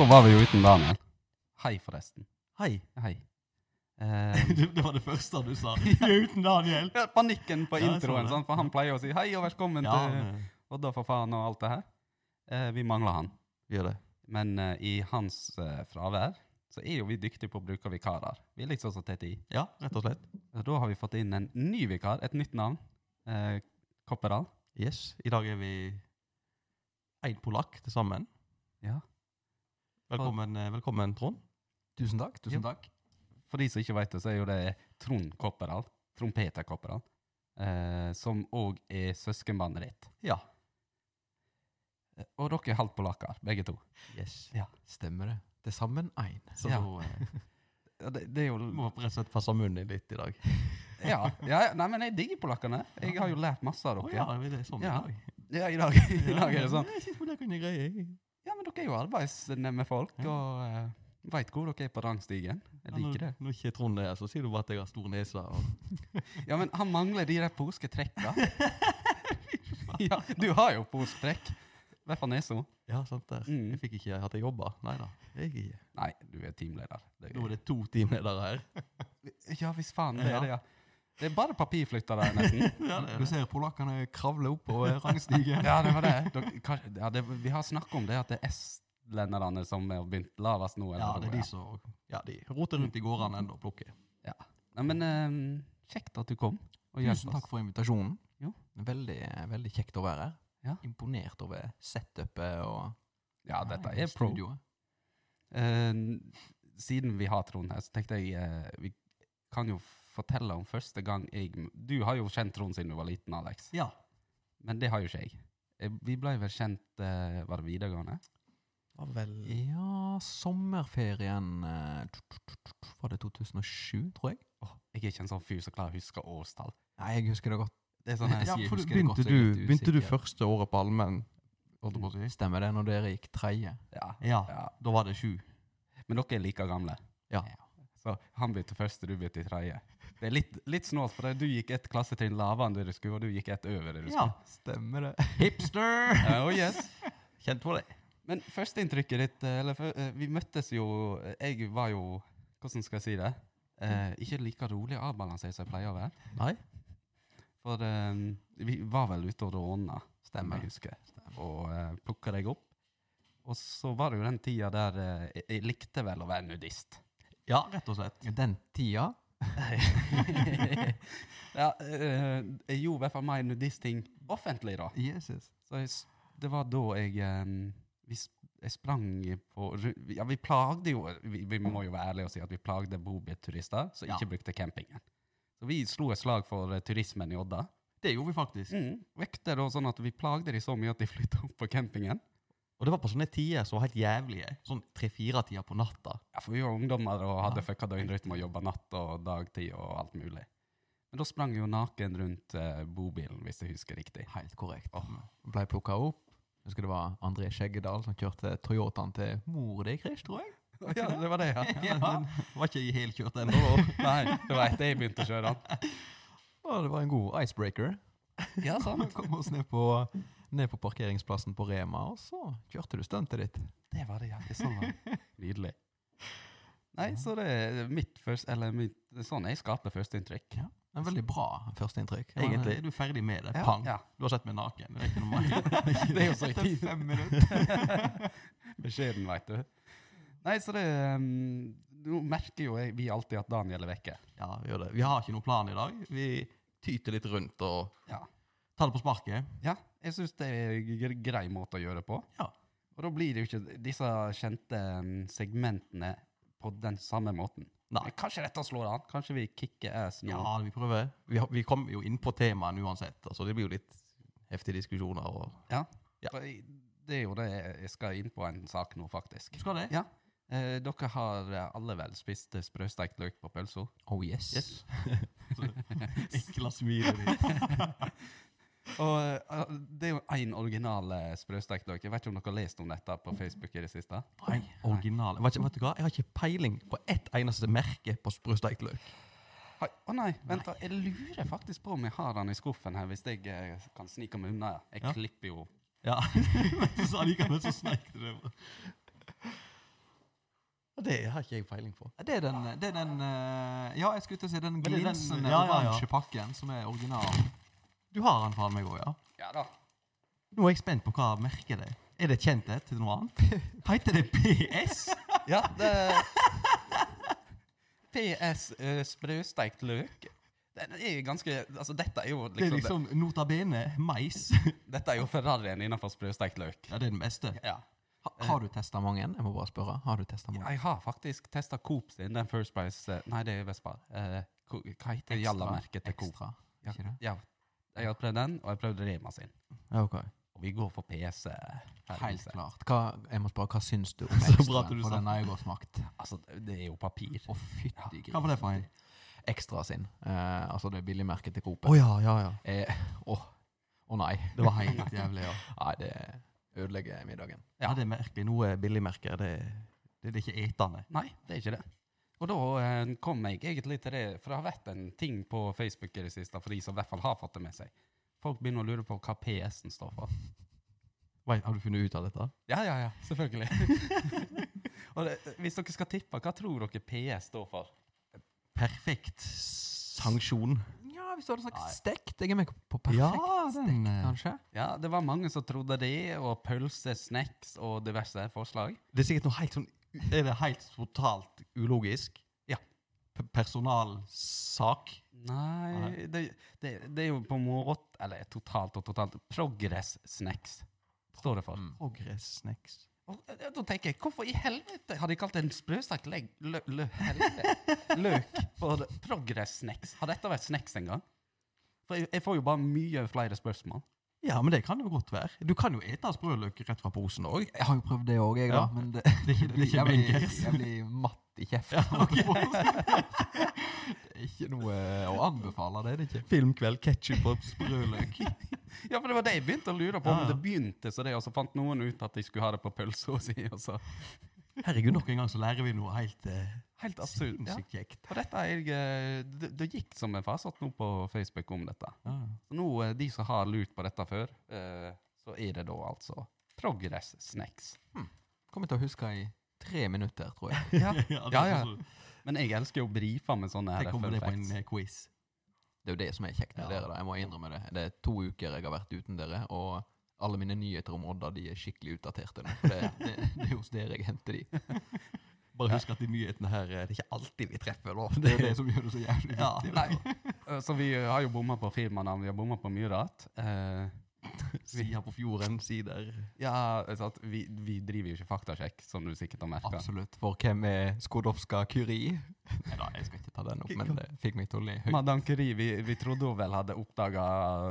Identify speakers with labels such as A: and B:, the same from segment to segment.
A: Da var vi jo uten Daniel. Hei, forresten.
B: Hei.
A: Hei. Eh,
B: Det, var det første du sa. Vi er uten Daniel.
A: ja, panikken på
B: Ja,
A: introen, sånn, for han pleier å si hei og velkommen
B: Ja,
A: til Odda for faen og alt det her. Uh, vi mangler han.
B: vi gjør det.
A: Men uh, i hans uh, fravær så er jo vi dyktige på å bruke vikarer. Vi er litt sånn som TTI.
B: Ja, rett og slett.
A: Så Da har vi fått inn en ny vikar, et nytt navn. Uh, Kopperdal.
B: Yes. I dag er vi én polakk til sammen.
A: Ja.
B: Velkommen, eh, velkommen Trond.
C: Tusen takk. tusen takk.
A: For de som ikke vet det, så er jo det Trond Kopperald, Trond Peter. Eh, som òg er søskenbarnet ditt.
B: Ja.
A: Og dere er halvt polakker, begge to.
B: Yes. Ja.
C: Stemmer det. Til sammen én.
B: Så
A: Ja.
B: eh,
A: Ja, det, det er jo
B: må rett og slett passe munnen litt i dag.
A: Ja, ja. Nei, men jeg digger polakkene. Jeg har jo lært masse av
B: dere.
A: dere.
B: ja, er det sånn
A: Ja.
B: i dag?
A: Ja, i dag, i dag er det sånn.
B: Jeg synes polakkene er greie.
A: Ja, dere er jo arbeidsnemme folk, og uh, veit hvor dere er på rangstigen. Jeg liker det.
B: Når, når ikke Trond er her, så sier du bare at jeg har stor nese.
A: Ja, men han mangler de der påsketrekka. ja, du har jo påsketrekk. I hvert fall nesa.
B: Ja, sant der.
A: Mm.
B: Jeg fikk ikke hatt jeg jobba. Nei da. Jeg er ikke.
A: Nei, du er teamleder. Det
B: Nå er det to teamledere her.
A: Ja, hvis faen det er det, ja. Det er bare papirflyttere, nesten.
B: Ja, det
C: Du ser polakkene kravle opp på rangstigen.
A: Ja, det var det. Dere, kanskje, ja, det vi har snakket om det, at det er estlenderne som har begynt lavest nå. eller
B: Ja, det er de som ja, de roter rundt i gårdene ennå og plukker.
A: Nei, men eh, kjekt at du kom. Og
C: Tusen takk for invitasjonen.
A: Jo.
C: Veldig, veldig kjekt å være her.
A: Ja.
C: Imponert over setupet og
A: Ja, dette er pro. Eh, siden vi har Trond her, så tenkte jeg uh, vi kan jo fortelle om første gang jeg Du har jo kjent Trond siden du var liten, Alex.
B: Ja.
A: Men det har jo ikke jeg. Eh, Vi ble vel kjent uh, Var det videregående?
B: Var vel
C: Ja, sommerferien t- Var det 2007, tror jeg?
A: Åh, jeg er ikke en sånn fyr som klarer å huske årstall.
C: Nei, jeg husker det godt.
A: Det er sånn her,
C: Ja,
B: Ja,
C: jeg
B: for
C: husker det godt,
B: begynte,
C: så jeg
B: du, begynte du første året på allmenn? jeg?
C: Stemmer det, når dere gikk tredje?
A: ja,
B: Ja,
A: ja.
B: da var det sju.
A: Men dere er like gamle.
B: Ja.
A: Så han begynte første, du begynte i tredje. Det er litt, litt snålt, for du gikk et klassetrinn lavere enn det du skulle, og du gikk et over det du
B: Ja.
C: Stemmer det.
B: Hipster!
A: Oh yes.
B: Kjent på det.
A: Men førsteinntrykket ditt eh, eller, fø- eh, Vi møttes jo eh, Jeg var jo Hvordan skal jeg si det? Eh, ikke like rolig og avbalansert som jeg pleier å være.
B: Nei?
A: For eh, vi var vel ute og råna,
C: Stemmer.
A: jeg husker, og eh, plukka deg opp. Og så var det jo den tida der eh, jeg likte vel å være nudist.
B: Ja, rett og slett.
C: Den tida
A: ja, eh, jeg gjorde i hvert fall mer nudistting offentlig, da.
C: Jesus.
A: Så jeg, det var da jeg eh, vi, jeg sprang på Ja, vi plagde jo Vi, vi må jo være ærlige og si at vi plagde bobilturister som
B: Ja.
A: ikke brukte campingen. Så vi slo et slag for eh, turismen i Odda.
B: Det gjorde vi faktisk.
A: Mm. vekter og sånn at vi plagde de så mye at de flytta opp på campingen.
B: Og det var på sånne tider som var helt jævlige. Sånn tre-fire tider på natta.
A: Ja, For vi var ungdommer og hadde
B: Ja.
A: fucka døgnrytme og jobba natt og dagtid og alt mulig. Men da sprang jeg jo naken rundt eh, bobilen, hvis jeg husker riktig.
C: Helt korrekt.
A: Oh.
C: Ble plukka opp. Jeg husker det var André Skjeggedal som kjørte Toyotaen til mor di, Chris, tror jeg.
A: Ja, det var det, ja.
B: Ja, den var ikke helkjørt ennå. da.
A: Nei, det var etter jeg begynte å kjøre den.
C: Og det var en god icebreaker.
A: Ja, sant.
C: Kom oss ned på, ned på parkeringsplassen på Rema, og så kjørte du stuntet ditt.
A: Det var det. Det sånn var. Nydelig. Nei, så det er mitt første Eller mitt, sånn jeg skaper førsteinntrykk.
C: Ja. En veldig bra førsteinntrykk.
B: Egentlig er du ferdig med det.
A: Ja,
B: Pang.
A: ja.
B: Du har sett meg naken. Det er ikke noe mer.
A: Det er jo så i
C: fem minutter.
A: Beskjeden, veit du. Nei, så det um, Nå merker jo jeg, vi alltid at Daniel er vekke.
B: Ja, vi gjør det. Vi har ikke noen plan i dag. Vi tyter litt rundt og
A: Ja.
B: tar det på sparket.
A: Ja, jeg syns det er en grei måte å gjøre det på.
B: Ja.
A: Og da blir det jo ikke disse kjente um, segmentene på den samme måten.
B: Nei.
A: Men Kanskje dette slår an? Kanskje vi kicker ass nå?
B: Ja, vi prøver. Vi, vi kommer jo inn på temaet uansett. Altså, det blir jo litt heftige diskusjoner. Og...
A: Ja.
B: Ja.
A: Det er jo det jeg skal inn på en sak nå, faktisk.
B: Du skal det?
A: Ja. Eh, dere har eh, alle vel spist sprøstekt løk på pølsa?
C: Oh yes.
B: Yes. Ekla smilet ditt.
A: Og eh, det er jo én original eh, sprøstekt løk. Jeg vet ikke om dere har lest om dette på Facebook i det siste?
B: Nei, original. Vet, ikke- vet du hva? Jeg har ikke peiling på ett eneste merke på sprøstekt løk.
A: Å Å nei, vent da. Jeg lurer faktisk på om jeg har den i skuffen her, hvis jeg eh, kan snike meg unna. Jeg
B: Ja.
A: klipper jo
B: Ja, men du sa likevel så sneik du det. Det har ikke jeg peiling på.
C: Det er den, det er den Ja, jeg skulle til å si den glinsende
B: ja, ja, ja.
C: oransje pakken som er original.
B: Du har den faen meg òg, ja?
A: Ja da.
B: Nå er jeg spent på hva merket det er. Er det kjent et til noe annet? Heter det PS?
A: Ja, det PS uh, sprøsteikt løk. Den er ganske Altså, dette er jo
B: Det er
A: liksom,
B: liksom nota bene mais.
A: Dette er jo Ferrarien innenfor sprøsteikt løk.
B: Ja, det er den beste.
A: Ja.
C: Ha, har du testa mange? Jeg må bare spørre. Har du testet mange?
A: Jeg har faktisk testa Coop sin, den First Price eh, Nei, det er Vespa. Uh, hva heter Jalla-merket til Coop?
C: Ekstra,
A: Ja,
C: ikke det?
A: ja. Jeg har prøvd den, og jeg prøvde Rema sin.
B: Okay.
A: Og vi går for PC.
C: Helt
A: huset.
C: klart. Hva, jeg må spørre, hva syns du om
B: ekstra?
C: ekstraen?
B: du
C: For den har jeg godt smakt.
A: Altså, det er jo papir.
C: Å, fytti
B: Hva var det for en?
C: Ekstra sin. Eh, altså det billigmerket til Coop.
B: Å ja, ja, ja.
C: Eh, Å oh, nei.
B: Det var helt jævlig, ja.
C: Nei, det ødelegger middagen.
B: Ja, det er merkelig. Noe billigmerker, det, det, det er ikke etende.
A: Nei, det er ikke det. Og da eh, kom jeg egentlig til det, for det har vært en ting på Facebook i det siste, for de som i hvert fall har fått det med seg. Folk begynner å lure på hva PS-en står for.
B: Wait, har du funnet ut av dette?
A: Ja, ja, ja, selvfølgelig. og det, hvis dere skal tippe, hva tror dere PS står for?
B: Perfekt sanksjon.
C: Ja, hvis du hadde sagt stekt. Jeg er med på perfekt
B: Ja, den, eh,
C: kanskje?
A: Ja, det var mange som trodde det, og pølse, snacks og diverse forslag.
B: Det er sikkert noe helt sånn Er det helt totalt ulogisk?
A: Ja.
B: P personalsak?
A: Nei, det, det, det er jo på morot... Eller totalt og totalt. Progress snacks står det for.
C: Mm.
B: Progress snacks.
A: Og eh, da tenker jeg, hvorfor i helvete har de kalt en sprøstekt legg, lø, lø, løk for Progress snacks? Har dette vært snacks en gang? For jeg, jeg får jo bare mye flere spørsmål.
B: Ja, men det kan jo godt være. Du kan jo ete sprøløk rett fra posen òg.
C: Jeg har jo prøvd det òg, jeg, da.
B: Ja.
C: Men det,
B: Det det, det
C: jeg, blir, jeg blir matt i kjeften. det er ikke noe å anbefale, det er det ikke.
B: Filmkveld, ketsjup og sprøløk.
A: Ja, for det var det jeg begynte å lure på.
B: Ja,
A: Om det begynte så det, og så fant noen ut at de skulle ha det på pølsa si. og så-
B: Herregud, nok en gang så lærer vi noe helt eh,
A: Helt absurd. Ja.
B: sinnssykt kjekt.
A: Og dette er eh, det, det gikk som en fasatt nå på Facebook om dette.
B: Ja.
A: Så nå, eh, de som har lurt på dette før, eh, så er det da altså Progress Snacks.
C: Kommer til å huske i tre minutter, tror jeg.
A: Ja. Ja, ja. Men jeg elsker jo å brife med sånne her
B: kommer
A: fun
B: det på en quiz.
C: Det er jo det som er kjekt med
B: Ja.
C: dere. da. Jeg må innrømme det. Det er to uker jeg har vært uten dere, og alle mine nyheter om Odda de er skikkelig utdaterte nå. For det, det, det er hos dere jeg henter de.
B: Bare husk at de nyhetene her eh, Det er ikke alltid vi treffer. Da.
C: Det er det som gjør det så jævlig viktig.
A: Nei, eh, så vi har jo bomma på firmanavn, vi har bomma på mye rart. Eh,
B: Sida på fjorden, sider
A: ja, altså vi, vi driver jo ikke faktasjekk, som du sikkert har merka.
C: Absolutt. For hvem er Skodowska Curie? Nei da, jeg skal ikke ta den opp, men det fikk meg til å le høyt.
A: Madame Curie, vi, vi trodde hun vel hadde oppdaga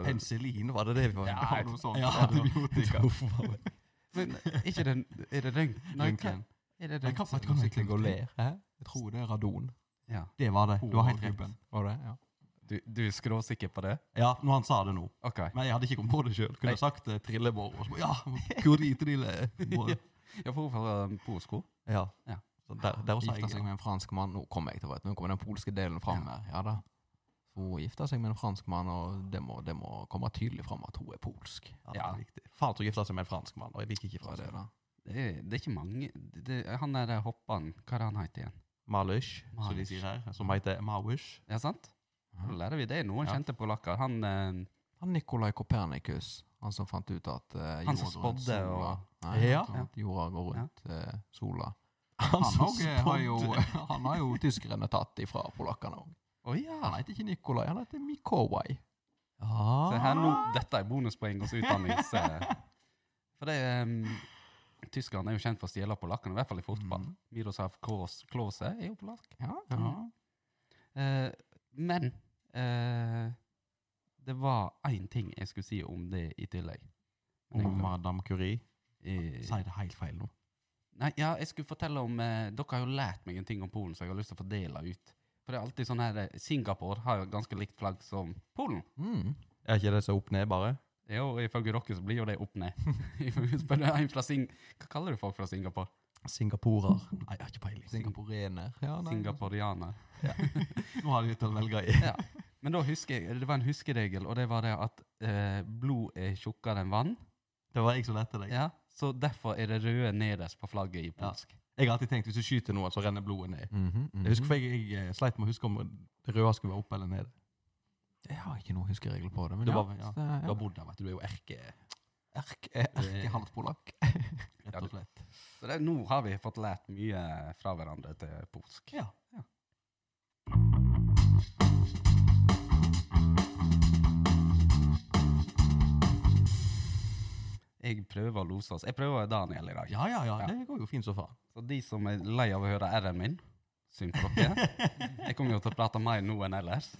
B: Penicillin, var det det vi var
A: Ja,
B: inne på?
A: jeg-
C: noe sånt.
B: Ja,
C: Antibiotika.
A: Men ikke det Er det røntgen? Er det røntgen?
B: vet du hva
C: Nå
B: jeg
C: sitter jeg og ler. Jeg tror det er radon.
A: Ja.
B: Det var det. Du har helt rett.
C: Var det? Ja.
A: Du, du er skråsikker på det?
B: Ja, når han sa det nå.
A: OK.
B: Men jeg hadde ikke kommet på det sjøl. Kunne
A: Nei.
B: sagt uh, trillebår. Og så, bare, ja, kuri trille.
A: Jeg får fra polsko.
B: Ja.
A: Ja.
B: Så der, der også
C: Gifta seg med en fransk mann. Nå kommer jeg til å Nå kommer den polske delen fram
A: Ja.
C: her. Ja da. Hun gifta seg med en fransk mann, og det må, det må komme tydelig fram at hun er polsk.
B: Ja, det
A: Ja.
B: er viktig. Faren tror gifta seg med en fransk mann, og jeg liker ikke
C: er det, da?
A: Det er, det er ikke mange det, det, Han der hopperen, hva er det han heter igjen?
B: Malish, som de sier her. Som heter Mawish.
A: Ja, sant? Da lærer vi det. Noen
B: Ja.
A: kjente polakker. Han eh,
C: Han Nikolai Kopernikus, han som fant ut at uh,
A: Han som
C: jorda går rundt
A: spådde
C: sola.
A: og-
C: Nei,
B: Ja.
C: han at jorda går rundt eh, sola.
B: Han
C: Han,
B: som
C: eh, har jo, han har jo tyskerne tatt ifra polakkene òg.
A: Oh, ja!
C: Han heter ikke Nikolai, han heter Mikowai.
B: Ah.
A: Se her nå, dette er bonuspoeng hos utdannings... eh, for det um, Tyskerne er jo kjent for å stjele polakkene, i hvert fall i fotball.
C: Mm.
A: Miroslav Klause Klause er jo polakk.
C: Ja,
B: Ja.
A: Uh, men eh, det var én ting jeg skulle si om det i tillegg.
B: Om
A: jeg-
B: Madame Curie.
A: eh,
B: Sier det helt feil nå.
A: Nei, ja, jeg skulle fortelle om eh, Dere har jo lært meg en ting om Polen, så jeg har lyst til å fordele ut. For det er alltid sånn her eh, Singapore har jo ganske likt flagg som Polen.
C: Mm.
B: Er ikke det så opp ned, bare?
A: Jo, ifølge dere så blir jo det opp ned. Spør en fra Sing... Hva kaller du folk fra Singapore?
B: Singaporer. Nei, jeg har ikke peiling.
C: Singaporener. Ja,
A: Singaporianer. Ja.
B: Nå har de litt å velge i.
A: Ja. Men da husker jeg, det var en huskeregel, og det var det at eh, blod er tjukkere enn vann.
B: Det var jeg som lette deg.
A: Ja, Så derfor er det røde nederst på flagget i polsk.
B: Jeg har alltid tenkt hvis du skyter noen, så renner blodet ned.
C: Mhm, mhm.
B: Jeg husker jeg, jeg eh, sleit med å huske om det røde skulle være oppe eller nede.
C: Jeg har ikke noen huskeregel på det. Men
B: Det
C: ja,
B: var- ja.
C: så ja.
B: Du har bodd der, vet du. Du er jo erke...
C: Erke, erkehalspolakk.
B: Rett og slett.
A: Så det, nå har vi fått lært mye fra hverandre til polsk.
B: Ja.
A: Jeg prøver å lose oss. Jeg prøver Daniel i dag.
B: Ja, ja, ja.
A: Ja.
B: Det går jo fint så faen.
A: Så de som er lei av å høre R-en min, synd på dere. Jeg kommer jo til å prate mer nå enn ellers.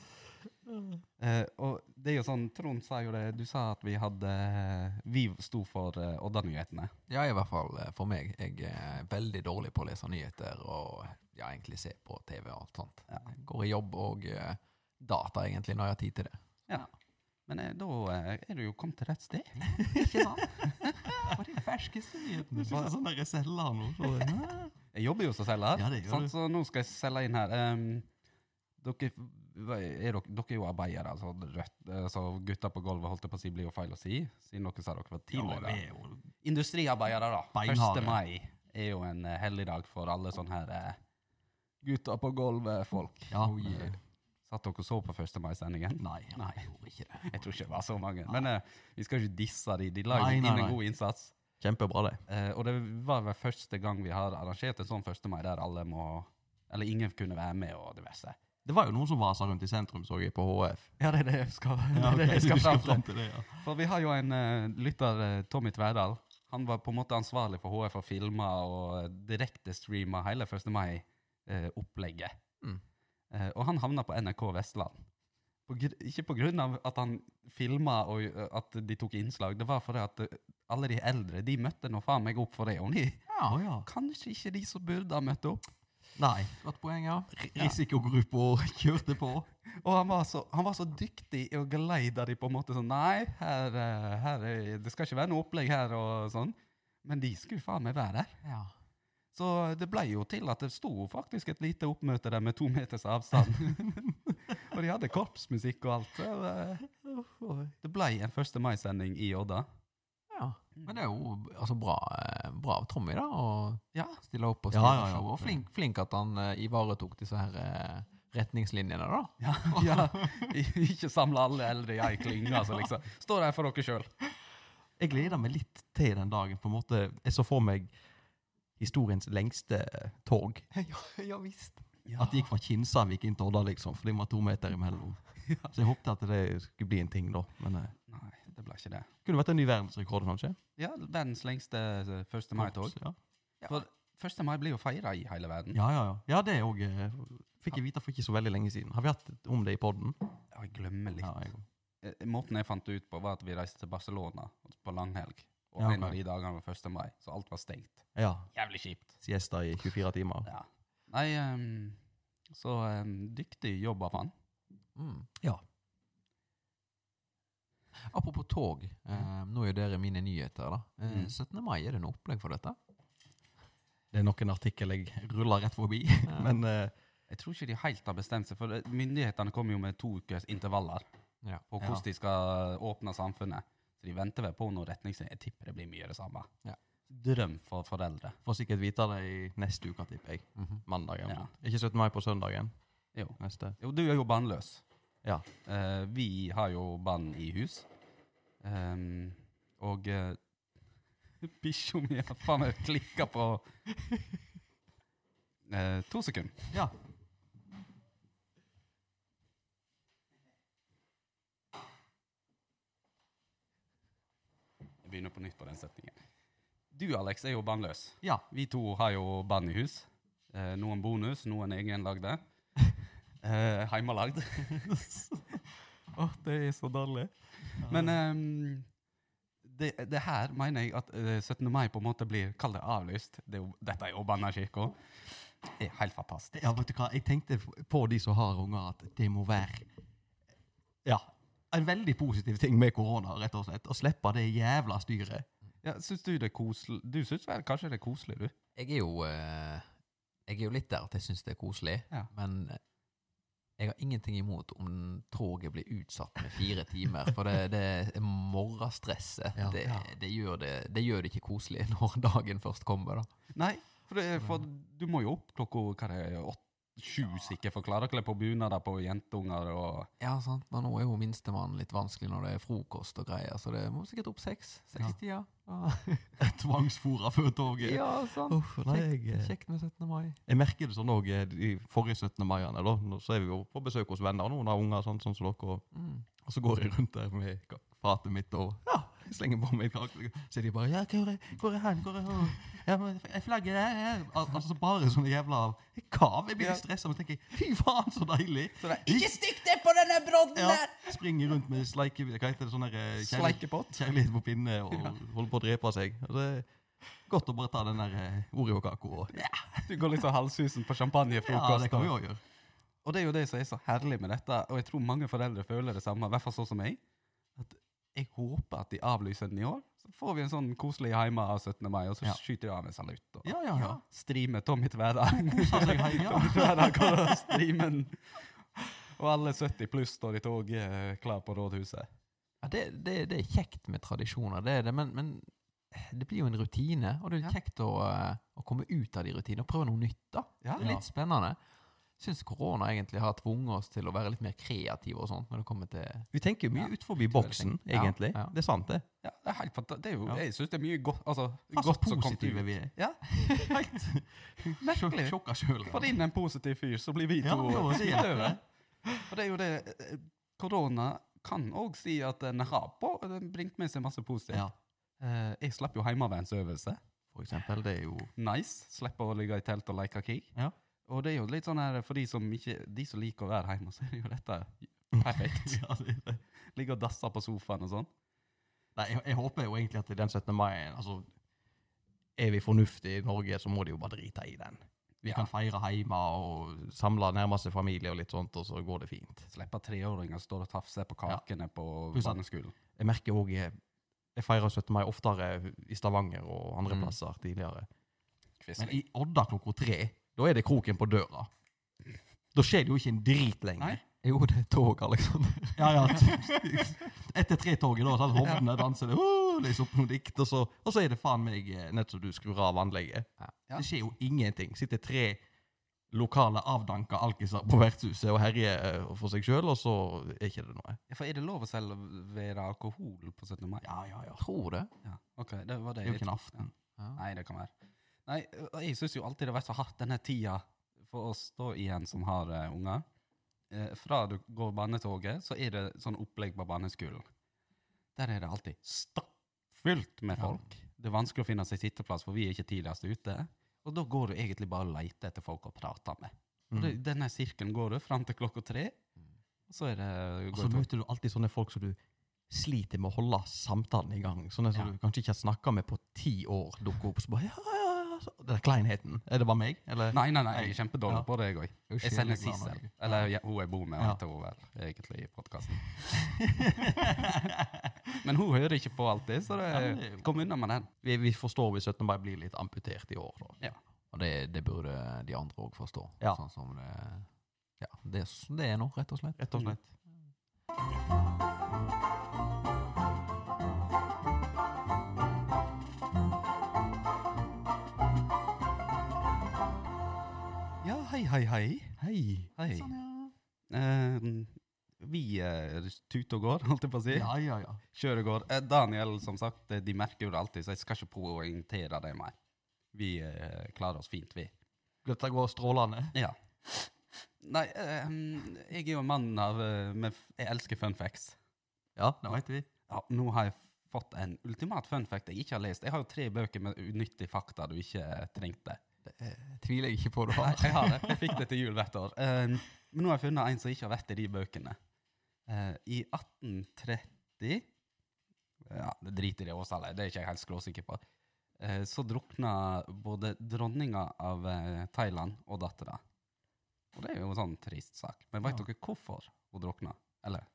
A: Eh, og det er jo sånn, Trond sa jo det, du sa at vi hadde Vi sto for uh, Odda-nyhetene.
C: Ja, i hvert fall eh, for meg. Jeg er veldig dårlig på å lese nyheter og ja, egentlig se på TV og alt sånt.
A: Ja.
C: Jeg Går i jobb og uh, data egentlig når jeg har tid til det.
A: Ja. Men eh, da eh, er du jo kommet til rett sted.
C: Ikke sant? For de ferskeste nyhetene.
B: Du er sånn der selger nå. så-
A: Jeg jobber jo som selger,
B: Ja,
A: sant? så nå skal jeg selge inn her. Um, dere, er dere, dere er jo arbeidere, så, rødt, så gutter på gulvet, holdt jeg på å si, blir jo feil å si, siden dere sa dere var
B: Ja,
A: tidligere.
B: er jo
A: Industriarbeidere, da.
B: Beinharde.
A: 1. mai er jo en uh, helligdag for alle sånne her eh, gutter på gulvet-folk.
B: Ja.
C: Oh, yeah.
A: Satt dere og så på 1. mai-sendingen?
B: Nei.
A: Nei.
C: Jeg gjorde ikke det.
A: Jeg tror ikke det var så mange. Men eh, vi skal ikke disse de. De la jo inn en god innsats.
B: Kjempebra, det.
A: Eh, og det var vel første gang vi har arrangert en sånn 1. mai der alle må Eller ingen kunne være med og diverse.
B: Det var jo noen som vasa rundt i sentrum, så jeg, på HF.
A: Ja, det er det jeg skal, det
B: Ja,
A: er det jeg skal fram til.
B: til det, ja.
A: For vi har jo en uh, lytter, eh, Tommy Tverdal. Han var på en måte ansvarlig for HF og filma og direktestreama hele 1. mai-opplegget.
C: Mm.
A: Eh, og han havna på NRK Vestland. På, ikke på grunn av at han filma og eh, at de tok innslag, det var fordi at eh, alle de eldre de møtte nå faen meg opp for det. Og de,
B: Ja, ja.
A: kanskje ikke de som burde ha møtt opp.
B: Nei.
C: Godt poeng, ja.
B: Risikogruppa kjørte på.
A: Og han var, så, han var så dyktig i å geleide de på en måte sånn Nei, her, eh, her er, det skal ikke være noe opplegg her, og sånn. Men de skulle faen meg være der.
C: ja.
A: Så det ble jo til at det sto faktisk et lite oppmøte der med to meters avstand. og de hadde korpsmusikk og alt. Eh, det ble en 1. mai-sending i Odda.
C: Ja. Men det er jo altså, bra, eh, bra av Tommy, da, å
A: Ja,
C: stille opp og
B: Ja,
C: stille
B: ja, ja.
C: show. Og flink, flink at han uh, ivaretok disse her uh, retningslinjene, da.
A: ja, ja. Ikke samle alle eldre i ei klynge, altså, liksom. Stå der for dere sjøl.
B: Jeg gleder meg litt til den dagen. på en måte. Jeg så for meg historiens lengste tog.
C: ja visst.
B: At det gikk fra Kinsarvik inn til Odda, liksom, for det var to meter imellom. Så jeg håpte at det skulle bli en ting, da. Men
A: Nei, det ble ikke det.
B: kunne vært en ny verdensrekord, kanskje.
A: Ja, verdens lengste eh, 1. mai-tog.
B: Ja.
A: For 1. mai blir jo feira i hele verden.
B: Ja, ja, ja. ja det òg fikk jeg vite for ikke så veldig lenge siden. Har vi hatt om det i poden?
A: Ja, jeg glemmer litt.
B: Jeg,
A: Eh, Måten jeg fant det ut på, var at vi reiste til Barcelona på langhelg. Og en av de dagene var 1. mai, så alt var stengt.
B: ja.
A: Jævlig kjipt.
B: Siesta i 24 timer.
A: Ja. Nei, um, så um, dyktig jobb av han.
C: Mm.
B: Ja.
C: Apropos tog, eh, nå er dere mine nyheter. da. Eh,
A: Mm.
C: 17. mai, er det noe opplegg for dette?
B: Det er nok en artikkel jeg ruller rett forbi,
C: Ja.
B: men eh,
A: Jeg tror ikke de helt har bestemt seg, for myndighetene kommer jo med to ukers intervaller
C: Ja.
A: på
B: Ja.
A: hvordan de skal åpne samfunnet. Så de venter vel på noen retningslinjer. Jeg tipper det blir mye det samme.
C: Ja.
A: Drøm for foreldre.
B: får sikkert vite det i neste uke, tipper jeg.
C: Mhm.
B: Mandag. eller
A: Ja.
B: Ikke 17. mai på søndagen.
A: Jo.
B: Neste.
A: Jo, du er jo bannløs.
B: Ja.
A: Eh, vi har jo bann i hus. Um, og uh, bikkja mi har faen meg klikka på uh, To sekunder.
B: ja.
A: Jeg begynner på nytt på den setningen. Du, Alex, er jo bannløs.
B: Ja.
A: Vi to har jo bann i hus. Uh, noen bonus, noen egenlagde. Eh, heimalagd. Åh, det er så dårlig. Men um, det, det her mener jeg at eh, 17. mai på en måte blir Kall det avlyst. Det er jo, dette er jo Banakirka. Det er helt fantastisk.
B: Ja, vet du hva? Jeg tenkte på de som har unger, at det må være Ja. En veldig positiv ting med korona, rett og slett. Å slippe det jævla styret.
A: Ja, syns du det er koselig? Du syns vel kanskje det er koselig, du?
C: Jeg er jo eh, Jeg er jo litt der at jeg syns det er koselig,
A: Ja.
C: men eh, jeg har ingenting imot om toget blir utsatt med fire timer. For det, det morgenstresset,
B: Ja.
C: det,
A: Ja.
C: det, gjør det, det gjør det ikke koselig når dagen først kommer. da.
A: Nei, For, det, for du må jo opp klokka hva det åtte, sju sikkert for å klare å kle på bunader på jentunger og
C: Ja, sant. Men nå er jo minstemann litt vanskelig når det er frokost og greier, så det må sikkert opp seks. Sekstida. Ja.
B: Tvangsfora før toget.
C: ja, sant.
B: Uff, nei, jeg,
C: Kjekt,
B: eh,
C: kjekt med 17. mai.
B: jeg merker det sånn òg de forrige 17. maiene. da, nå- Så er vi jo på besøk hos venner, og noen har unger sånn, sånn som dere. Og,
C: Mm.
B: og så går jeg rundt der med fatet mitt og ja, slenger på meg kake. Så de bare ja, 'Hvor er, hvor er han? Hvor er han?' Ja, men jeg flagger der. Al altså bare sånne jævla kav. Jeg blir litt stressa, men tenker fy faen, så deilig.
A: så det Ikke stikk deg på denne brodden
B: Ja,
A: der!
B: Springer rundt med sleike... Hva heter det? Sånn eh,
A: Sleikepott.
B: kjærlighet på pinne og holder på å drepe seg. Er godt å bare ta den der eh, Oreo-kaka ja,
A: Du går litt sånn halshusen på
B: ja,
A: champagnefrokost.
B: det kan vi
A: og-
B: gjøre.
A: Og det er jo det som er så herlig med dette, og jeg tror mange foreldre føler det samme, i hvert fall sånn som meg, jeg håper at de avlyser den i år. Så får vi en sånn koselig hjemme av 17. mai, og så
B: Ja.
A: skyter de av en salutt. Og
B: Ja, ja, ja.
A: streamer Tommy Tverra. Tommy Tverra går og streamer. Og alle 70 pluss står i tog eh, klar på rådhuset.
C: Ja, det, det, det er kjekt med tradisjoner, det er det, men, men det blir jo en rutine, og det er kjekt å, eh, å komme ut av de rutinene og prøve noe nytt. da.
A: Ja.
C: Det er litt spennende. Syns korona egentlig har tvunget oss til å være litt mer kreative og sånt når det kommer til
B: Vi tenker jo mye
C: Ja.
B: ut forbi boksen,
C: Ja,
B: egentlig.
C: ja.
B: Det er sant, det.
A: Ja, det er helt fantastisk. det er jo,
B: Ja.
A: Jeg syns det er mye godt altså,
B: altså så
A: godt som kom ut.
B: vi er.
A: Ja,
B: Helt
A: Merkelig.
B: sjokka sjøl.
A: Få inn en positiv fyr, så blir vi to
B: jo, det
A: Og det er jo det eh, Korona kan òg si at den har på Den bringt med seg masse positivt.
B: Ja,
A: Eh, jeg slapp jo heimevernsøvelse.
B: for eksempel. Det er jo
A: Nice. Slipper å ligge i telt og leke krig.
B: Ja.
A: Og det er jo litt sånn her for de som, ikke, de som liker å være hjemme, så er det jo dette perfekt.
B: ja, det, er det.
A: Ligge og dasse på sofaen og sånn.
B: Nei, jeg, jeg håper jo egentlig at den 17. mai altså, Er vi fornuftige i Norge, så må de jo bare drite i den. Vi
A: Ja.
B: kan feire hjemme og samle nærmeste familie og litt sånt, og så går det fint.
A: Slippe treåringer står og tafser på kakene på barneskolen.
B: Jeg merker òg Jeg feirer 17. mai oftere i Stavanger og andre
C: Mm.
B: plasser tidligere. Men i Odda klokka tre, da er det kroken på døra. Da skjer det jo ikke en drit lenger.
A: Nei.
C: Jo, det er tog, Aleksander.
B: Ja, ja. Etter tre-toget, da. Sånn, hovnene danser det, uh, leser opp noe dikt, og så, og så er det faen meg eh, nett som du skrur av anlegget.
A: Ja.
B: Det skjer jo ingenting. Sitter tre lokale avdanka alkiser på vertshuset og herjer eh, for seg sjøl, og så er ikke det noe.
A: Ja, for er det lov å selge alkohol på 17. mai?
B: Ja, ja, ja.
C: Tror det.
A: Ja, ok, det var det.
B: Det er jo ikke en aften.
C: Ja.
A: Nei, det kan være. Nei, og jeg syns jo alltid det har vært så hardt denne tida for oss da igjen som har uh, unger. Eh, fra du går barnetoget, så er det sånn opplegg på barneskolen. Der er det alltid stappfullt med
B: Ja.
A: folk. Det er vanskelig å finne seg sitteplass, for vi er ikke tidligst ute. Og da går du egentlig bare og leter etter folk å prate med. Og
B: Mm.
A: det, denne sirkelen går du fram til klokka tre, og så er det
B: Og så møter du alltid sånne folk som du sliter med å holde samtalen i gang. Sånne som
A: Ja.
B: du kanskje ikke har snakka med på ti år, dukker opp så bare ja, ja, ja. Den kleinheten. Er det bare meg? Eller?
A: Nei, nei, nei, jeg er kjempedårlig
B: Ja.
A: på det, jeg òg. Jeg sender Sissel. Eller ja, hun jeg bor med,
B: Ja.
A: heter hun vel egentlig i podkasten. Men hun hører ikke på alltid, så det kom unna med den.
B: Vi, vi forstår hvis 17. mai blir litt amputert i år. Da.
C: Og det, det burde de andre òg forstå.
B: Ja.
C: Sånn som det Ja, det, det er nå, rett og slett.
B: Rett og slett.
A: Ja, hei, hei, hei.
B: Hei.
C: Sånn, ja.
A: Eh, vi er tute og går, holdt jeg på å si.
B: Ja, ja, ja.
A: Kjører og går. Eh, Daniel, som sagt, eh, de merker jo det alltid, så jeg skal ikke poengtere det mer. Vi eh, klarer oss fint, vi.
B: Dette går strålende.
A: Ja. Nei, eh, jeg er jo en mann av eh, med, Jeg elsker fun facts.
B: Ja, det vet vi.
A: Ja, nå har jeg fått en ultimat fun fact jeg ikke har lest. Jeg har jo tre bøker med unyttige fakta du ikke eh, trengte.
C: Det eh, tviler jeg ikke på du
A: Nei,
C: har.
A: jeg har det. Jeg fikk det til jul hvert år. Eh, men nå har jeg funnet en som ikke har vært i de bøkene. Uh, I 1830 Ja, det driter i årstallet, det er ikke jeg helt skråsikker på. Uh, så drukna både dronninga av uh, Thailand og dattera. Og det er jo en sånn trist sak. Men veit
B: Ja.
A: dere hvorfor hun drukna? Eller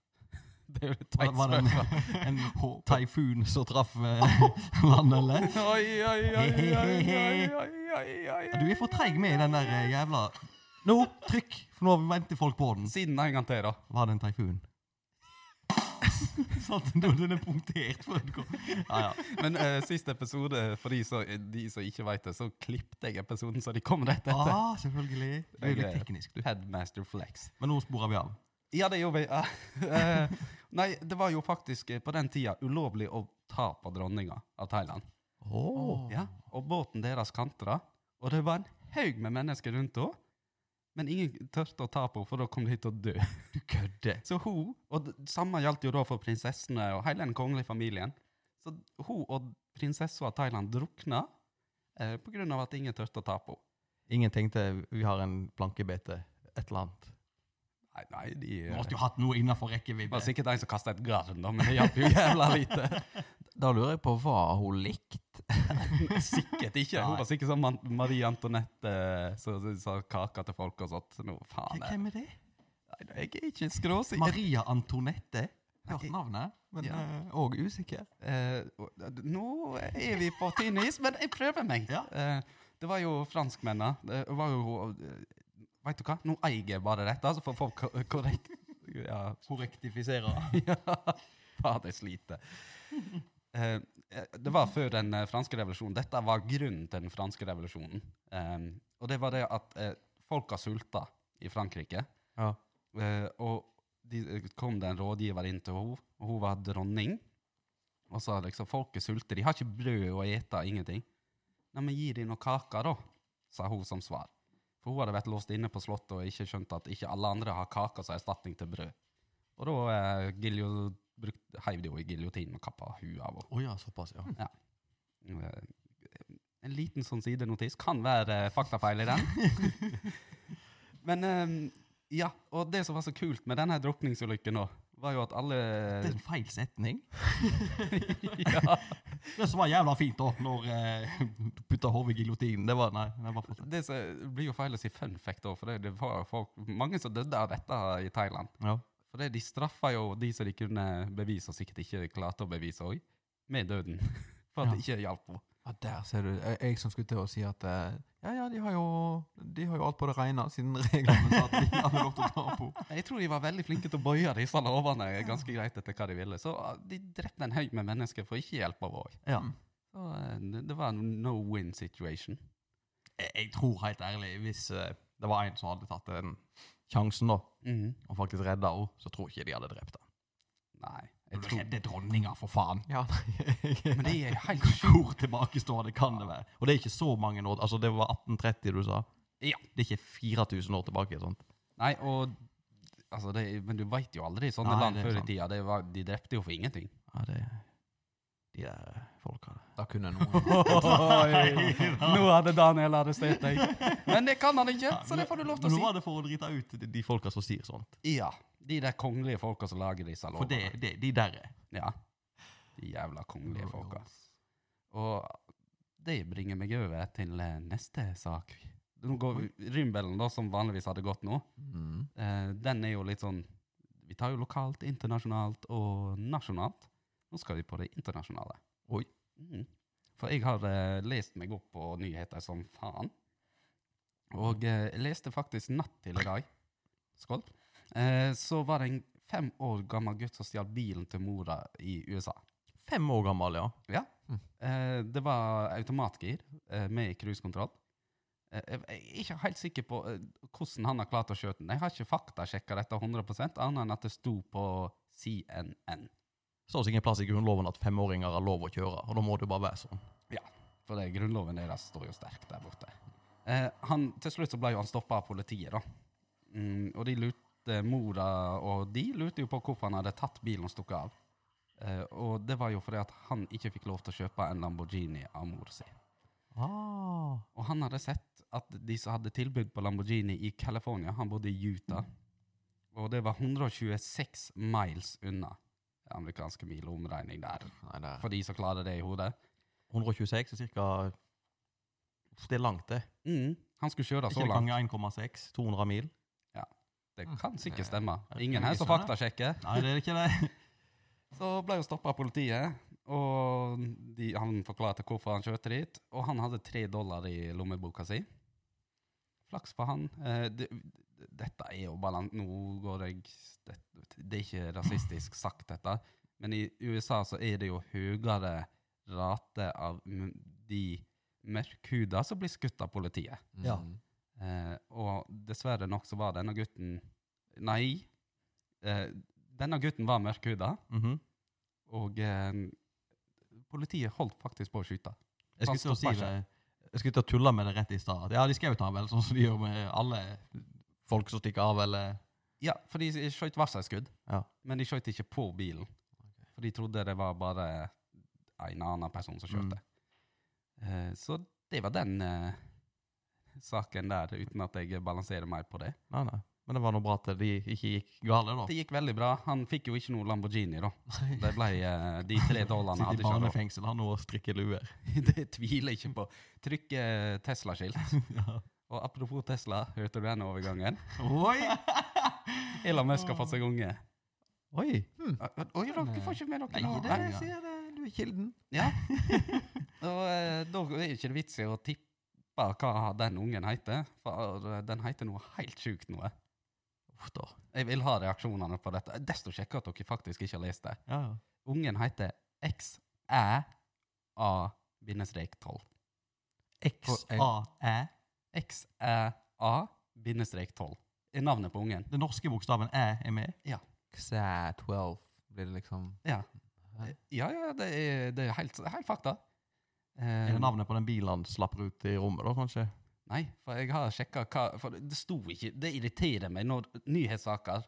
A: Det er
B: Var,
A: teit
B: var det en, en taifun som traff vannet, landet, eller?
A: Oi, oi, oi, oi, oi, oi, oi, oi.
B: Du er for treig med i den der eh, jævla Nå, trykk! For nå venter folk på den.
A: Siden en gang til, da.
B: Var det en taifun? sånn, den er punktert. For den kom. Ja, ja.
A: Men uh, siste episode, for de som, de som ikke vet det, så klippte jeg episoden så de kom rett etter.
B: Ah, selvfølgelig. Du er litt teknisk, du.
A: Headmaster Flex.
B: Men nå sporer vi av.
A: Ja, det gjorde vi. Eh, nei, det var jo faktisk eh, på den tida ulovlig å ta på dronninga av Thailand.
B: Oh.
A: Ja, Og båten deres kantra, og det var en haug med mennesker rundt henne. Men ingen turte å ta på henne, for da kom de til å dø.
B: Du kødder.
A: Så hun, og det samme gjaldt jo da for prinsessene og hele den kongelige familien. Så hun og prinsessa av Thailand drukna eh, av at ingen turte å ta på henne.
B: Ingen tenkte vi har en plankebete, et eller annet.
A: Nei, nei, de
B: Du
A: eh,
B: måtte jo hatt noe innenfor
A: det var sikkert en som kasta et garn, da, men det hjalp jo jævla lite.
C: Da lurer jeg på hva hun likte.
A: Sikkert ikke. Hun var sikkert som Marie Antoinette eh, som sa kake til folk og sånt. Nå, faen,
B: Hvem er det?
A: nei, jeg er ikke skråsikker.
B: Maria Antoinette? Hørt navnet, men
A: Ja.
B: eh, usikker.
A: Uh, nå er vi på tynn is, men jeg prøver meg.
B: Ja.
A: Uh, det var jo franskmennene. Det var jo Vet du hva? Nå eier jeg bare dette, så får folk ko- korrekt Ja,
B: Korrektifisere.
A: ja. Fader, jeg sliter. Eh, det var før den eh, franske revolusjonen. Dette var grunnen til den franske revolusjonen. Eh, og det var det at folk har sulta i Frankrike.
B: Ja.
A: Og de, kom det en rådgiver inn til henne, og hun var dronning. Og sa liksom folket sulte, de har ikke brød å ete, ingenting. Nei, men gi dem noe kake, da, sa hun som svar. For hun hadde vært låst inne på slottet og ikke skjønt at ikke alle andre har kaker som erstatning til brød. Og da eh, giljo, heiv de henne i giljotinen og kappa huet av henne.
B: Oh, ja, såpass, ja.
A: Eh, En liten sånn sidenotis. Kan være eh, faktafeil i den. Men eh, ja, og det som var så kult med denne drukningsulykken nå, var jo at alle
B: Det er en feil setning.
A: ja,
B: Det som var jævla fint da, når eh, du putta hodet i giljotinen, det var Nei, det var
A: Det som blir jo feil å si fun fact, da, for det, det var folk, mange som døde av dette i Thailand.
B: Ja.
A: For det, de straffa jo de som de kunne bevise, og sikkert ikke klarte å bevise òg, med døden. For at
B: Ja.
A: det ikke hjalp henne.
C: Ja, der ser du. Jeg, jeg som skulle til å si at eh, ja, ja, de har jo, de har jo alt på det rene, siden reglene sa at de hadde lov til å ta på.
A: Jeg tror de var veldig flinke til å bøye disse lovene ganske greit etter hva de ville. Så ah, de drepte en haug med mennesker for ikke hjelp av òg.
B: ja.
A: Så eh, det, var en no win situation.
B: Jeg, jeg tror helt ærlig, hvis eh, det var en som hadde tatt den sjansen da,
A: Mhm.
B: og faktisk redda henne, så tror jeg ikke de hadde drept henne.
A: Nei. Jeg tror,
B: Redde dronninga, for faen!
C: Ja,
A: men det er helt sjukt.
B: Hvor tilbakestående kan det være? Og det er ikke så mange år Altså, det var 1830 du sa?
A: Ja.
B: Det er ikke 4000 år tilbake? sånt.
A: Nei, og altså det, Men du veit jo aldri sånne
B: Nei,
A: land
B: er
A: før i tida. Det var, de drepte jo for ingenting.
B: Ja, det De der folka
C: da kunne noen
A: Nå hadde Daniel arrestert deg. Men det kan han ikke, så det får du lov til å si.
B: nå var det for å drite ut de, de folka som sier sånt.
A: Ja. De der kongelige folka som lager disse
B: For
A: lovene.
B: det, det, de der er
A: Ja. De jævla kongelige folka. Og det bringer meg over til eh, neste sak. Nå går Rymbellen, da, som vanligvis hadde gått nå,
C: mm.
A: eh, den er jo litt sånn Vi tar jo lokalt, internasjonalt og nasjonalt. Nå skal vi på det internasjonale.
B: Oi.
A: Mm. For jeg har eh, lest meg opp på nyheter som faen. Og eh, jeg leste faktisk natt til i dag. Skål. Eh, så var det en fem år gammel gutt som stjal bilen til mora i USA.
B: Fem år gammel, ja.
A: Ja. Eh, det var automatgir eh, med cruisekontroll. Jeg er ikke helt sikker på hvordan han har klart å skjøte den. Jeg har ikke faktasjekka dette 100 annet enn at det sto på CNN.
B: Det Står ingen plass i Grunnloven at femåringer har lov å kjøre, og da må det jo bare være sånn.
A: Ja, For det, grunnloven deres står jo sterkt der borte. Eh, han, til slutt så ble jo han stoppa av politiet, da. Mm, og de lurte mora og de lurte jo på hvorfor han hadde tatt bilen og stukket av. Eh, og det var jo fordi at han ikke fikk lov til å kjøpe en Lamborghini av mor si.
B: Ah.
A: Og han hadde sett at de som hadde tilbud på Lamborghini i California, han bodde i Utah, og det var 126 miles unna amerikanske mil omregning der.
C: Nei, der.
A: For de som klarer det i hodet.
B: 126 er cirka Det er langt, det.
A: Mm, han skulle kjøre
B: Ikke
A: så
B: det
A: langt.
B: ganger 1,6? 200 mil?
A: Det kan sikkert
C: Eh,
A: stemme. Ingen her som faktasjekker.
B: Nei, det er ikke det.
A: Så ble hun stoppa av politiet, og de, han forklarte hvorfor han kjørte dit. Og han hadde tre dollar i lommeboka si. Flaks for han. Eh, det, Dette er jo balan... Nå går jeg det, det er ikke rasistisk sagt, dette. Men i USA så er det jo høyere rate av de mørkhuda som blir skutt av politiet.
D: Ja.
C: Mm.
A: Eh, og dessverre nok så var denne gutten Nei. Eh, denne gutten var mørkhuda,
B: Mhm.
A: og eh, politiet holdt faktisk på å skyte.
B: Jeg skulle til å si tulle med det rett i stad. Ja, de skjøt han vel, sånn som de gjør med alle folk som stikker av, eller
A: Ja, for de skjøt varselskudd,
B: Ja.
A: men de skjøt ikke på bilen. For de trodde det var bare en annen person som kjørte. Eh, så det var den eh, saken der, uten at jeg balanserer mer på det.
B: Nei, nei. Men det var nå bra at det ikke gikk gale, da.
A: Det gikk veldig bra. Han fikk jo ikke noe Lamborghini, da. Det ble uh, de tre dollarene hadde
B: i
A: Sitter i
B: barnefengsel han nå og strikker luer.
A: Det tviler jeg ikke på. Trykke eh, Tesla-skilt. Og apropos Tesla, hørte du den overgangen?
B: Oi!
A: Elon Musk har fått seg unge.
B: Oi!
A: Oi, dere får ikke med dere
B: Nei, det sier det. Du er kilden.
A: Ja. Og uh, da er det ikke vits i å tippe hva den ungen heter, for eh, den heter noe helt sjukt noe.
B: Uff da.
A: Jeg vil ha reaksjonene på dette. Desto kjekkere at dere faktisk ikke har lest det.
B: Ja, ja.
A: Ungen heter XÆA-12.
B: X-A-æ.
A: XÆA-12 er navnet på ungen.
B: Den norske bokstaven æ er med.
C: Ja. XÆ12 blir det liksom
A: Ja, ja, ja det, er, det er helt, helt fakta. Eh,
B: Er det navnet på den bilen han slapper ut i rommet, da, kanskje?
A: Nei, for jeg har sjekka hva For det sto ikke Det irriterer meg når nyhetssaker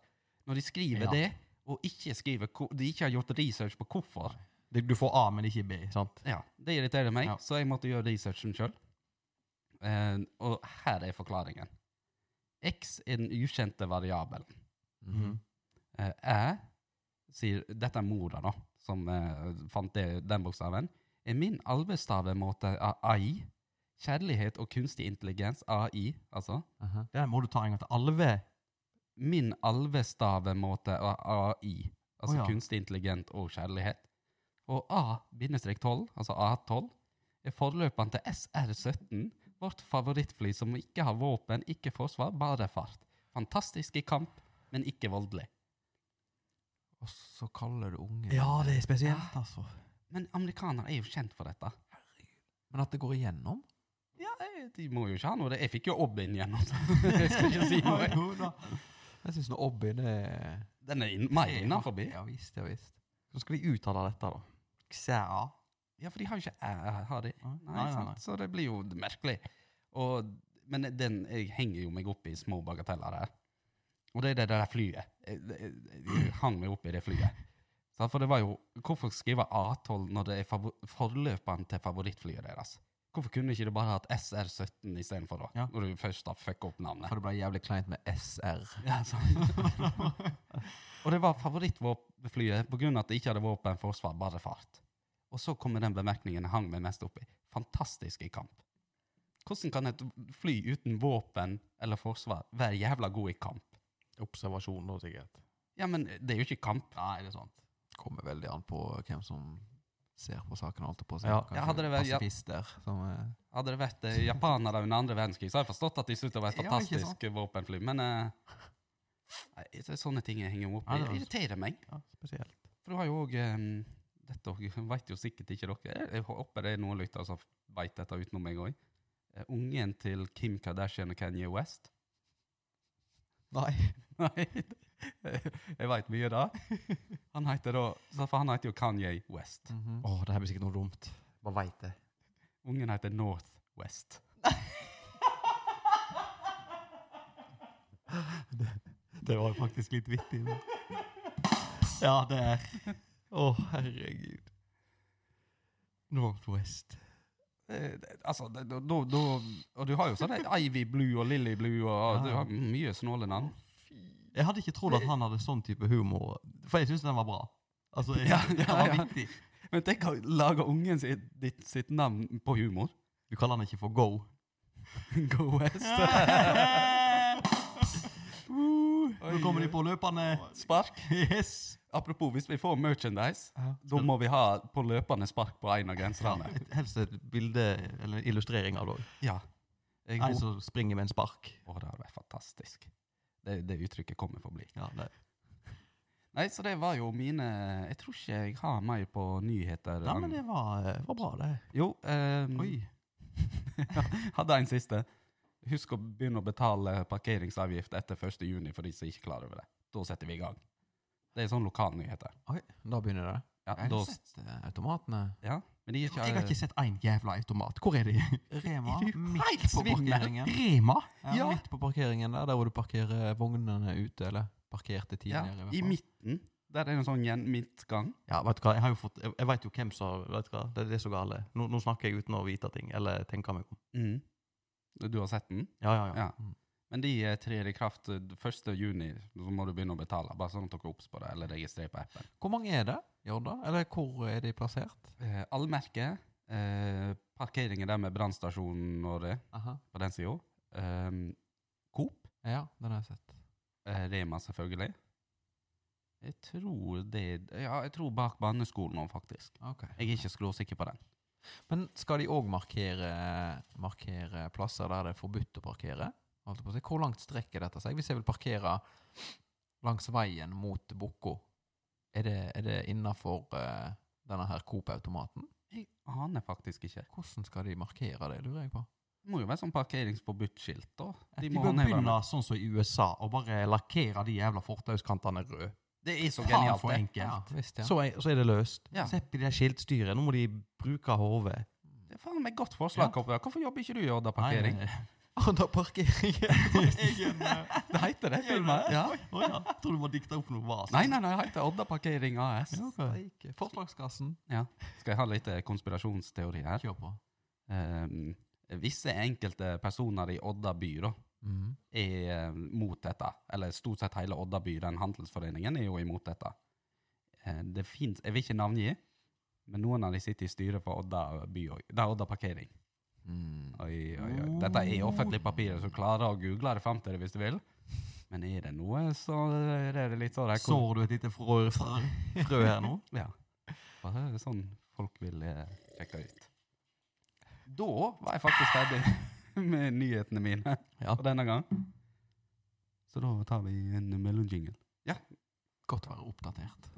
A: Når de skriver
B: Ja.
A: det, og ikke skriver De ikke har gjort research på hvorfor.
B: Det- Du får A, men ikke B, sant?
A: Ja, Det irriterer meg,
B: Ja.
A: så jeg måtte gjøre researchen sjøl. Eh, og her er forklaringen. X er den ukjente variabelen.
C: Mhm.
A: Eh, Æ sier Dette er mora, da, som eh, fant det, den bokstaven. Er min alvestavemåte av AI, kjærlighet og kunstig intelligens, AI, altså
C: Aha.
B: Det må du ta en gang til. Alve.
A: Min alvestavemåte av AI, altså
B: oh, ja.
A: kunstig intelligent og kjærlighet. Og A-12, altså A12, er forløperen til SR-17, vårt favorittfly som ikke har våpen, ikke forsvar, bare fart. Fantastisk i kamp, men ikke voldelig.
C: Og så kaller du unge
B: Ja, det er spesielt, altså.
A: Men amerikanere er jo kjent for dette.
C: Men at det går igjennom?
A: Ja, jeg, de må jo ikke ha noe. Jeg fikk jo Obbin gjennom. jeg skal ikke si noe.
B: Jo da.
C: Jeg syns Obbin er
A: Den er inn, mer.
C: Ja visst, ja visst.
B: Så skal de uttale dette, da. Xæa.
A: Ja, for de har jo ikke æ, har de?
B: Nei,
A: Nei,
B: nei.
A: Så det blir jo merkelig. Og, men den, jeg henger jo meg opp i små bagateller her. Og det er det der flyet. Jeg, jeg, jeg hang meg opp i det flyet. For det var jo, Hvorfor skrive A12 når det er forløperen til favorittflyet deres? Hvorfor kunne ikke det bare hatt SR17 istedenfor, da?
B: Ja.
A: Når du først har fucka opp navnet.
C: For det ble jævlig kleint med SR.
A: Ja, og det var favorittflyet pga. at det ikke hadde våpen, forsvar, bare fart. Og så kommer den bemerkningen jeg hang meg mest opp i. Fantastisk i kamp. Hvordan kan et fly uten våpen eller forsvar være jævla god i kamp?
B: Observasjon, da, sikkert.
A: Ja, men det er jo ikke kamp.
B: Nei, det er sant.
C: Kommer veldig an på hvem som ser på saken. Holdt jeg på å si.
B: Ja.
A: Ja, hadde det vært- ja.
C: pasifister som er
A: Hadde det vært eh, japanere under andre verdenskrig, så har jeg forstått at de syntes det var et
B: Ja,
A: fantastisk våpenfly. Men eh, nei, sånne ting jeg henger opp i.
B: det
A: Det irriterer meg.
B: Ja, spesielt.
A: For du har jo òg Dette vet jo sikkert ikke dere. Jeg håper det er noen lyttere som vet dette utenom meg òg. Ungen til Kim Kardashian og Kanye West.
C: Nei.
A: Nei, jeg veit mye da. Han heter da For han heter jo Kanye West.
B: Å, det her blir sikkert noe dumt. Hva veit jeg?
A: Ungen heter North West.
B: Det var faktisk litt vittig. Men. Ja, det er Å, herregud. Northwest.
A: Eh, det- altså, da, da, da, og du har jo sånn Ivy Blue og Lily Blue, og
B: og
A: du har mye snåle navn.
B: Jeg hadde ikke trodd at han hadde sånn type humor, for jeg syns den var bra. Altså, jeg,
A: Ja, ja,
B: var
A: ja.
B: vittig.
A: Men tenk å lage ungen sitt, ditt, sitt navn på humor.
B: Du kaller den ikke for Go.
A: Go West.
B: Nå kommer de på løpende
A: Spark.
B: Yes!
A: Apropos, hvis vi får merchandise,
B: Ja.
A: da må vi ha på løpende spark på en av genserne.
B: Helst et bilde eller en illustrering av det òg.
A: Ja.
B: En som springer med en spark.
A: Å, det hadde vært fantastisk. Det, det uttrykket kommer for å bli.
B: Ja, det.
A: Nei, så det var jo mine Jeg tror ikke jeg har mer på nyheter.
B: Nei, men det var, eh, var bra, det.
A: Jo, Um,
B: Oi.
A: hadde en siste. Husk å begynne å betale parkeringsavgift etter 1. juni for de som ikke klarer over det. Da setter vi i gang. Det er sånn lokalnyheter.
C: Oi, da begynner det.
A: Ja,
C: Jeg
A: da,
C: har sett eh, automatene.
A: ja, men de er ikke,
B: Jeg har ikke sett én jævla automat. Hvor er de?
C: Rema,
B: Er du
C: midt på parkeringen.
B: Rema?
C: Ja,
A: Ja.
C: Midt på parkeringen der, der hvor du parkerer vognene ute, eller parkerte
A: ja,
C: tidligere.
A: I
C: hvert fall.
A: midten. Der er det en sånn midtgang.
B: Ja, vet du hva, jeg har jo fått Jeg, jeg vet jo hvem som Vet du hva, det, det er galt. Nå, nå snakker jeg uten å vite ting, eller tenke meg om.
A: Mhm. Du har sett den?
B: Ja, ja, ja.
A: Ja.
C: Mm.
A: Men de eh, trer i kraft eh, 1. juni, så må du begynne å betale. Bare sånn at dere er obs på det, eller registrer på appen.
C: Hvor mange er det i Odda? Eller hvor er de plassert?
A: Eh, Allmerke, eh, parkeringen der med brannstasjonen og
C: Aha.
A: på den sida. Eh, Coop,
C: Ja, den har jeg sett.
A: eh, Rema selvfølgelig. Jeg tror det Ja, jeg tror bak barneskolen òg, faktisk.
C: Okay.
A: Jeg er ikke skråsikker på den.
C: Men skal de òg markere, markere plasser der det er forbudt å parkere? Hvor langt strekker dette seg? Hvis jeg vil parkere langs veien mot Bukko, er det, er det innafor denne her Coop-automaten?
A: Jeg aner faktisk ikke.
C: Hvordan skal de markere det, lurer jeg på.
A: Det må jo være sånn parkeringsforbudt-skilt, da.
B: De,
A: må
B: bør begynne sånn som i USA, og bare lakkere de jævla fortauskantene røde.
A: Det er så genialt,
B: for
A: det.
B: Ja,
C: visst, ja.
B: Så, er, så er det løst.
A: Ja.
B: på i det skiltstyret. Nå må de bruke hodet.
A: Det er faen meg godt forslag,
B: Ja.
A: Kopper. Hvorfor jobber ikke du i Odda parkering?
C: Odda parkering. Eh,
A: Det heter det filmen? Ja.
B: Oh, ja. Jeg tror du må dikte opp noe vas.
A: Nei, nei, nei, det heter Odda Parkering AS.
B: Ja, ok.
C: Forslagskassen.
A: Ja. Skal jeg ha litt eh, konspirasjonsteori her?
C: Kjør på.
A: Um, visse enkelte personer i Odda by da,
C: Mm.
A: er eh, mot dette. Eller stort sett hele Odda by, den handelsforeningen, er jo imot dette. Eh, det finnes, Jeg vil ikke navngi, men noen av de sitter i styret for Odda by òg. Det er Odda Parkering.
C: Mm.
A: Oi, oi, oi. Dette er offentlige papirer, så klarer å google det fram til det hvis du vil. Men er det noe, så er det litt sånn
B: Sår du et lite frø, frø, frø her nå?
A: Ja. Bare sånn folk vil eh, sjekke ut. Da var jeg faktisk ferdig med nyhetene mine
B: Ja.
A: for denne gang. Så da tar vi en mellomjingle.
C: Godt å være oppdatert.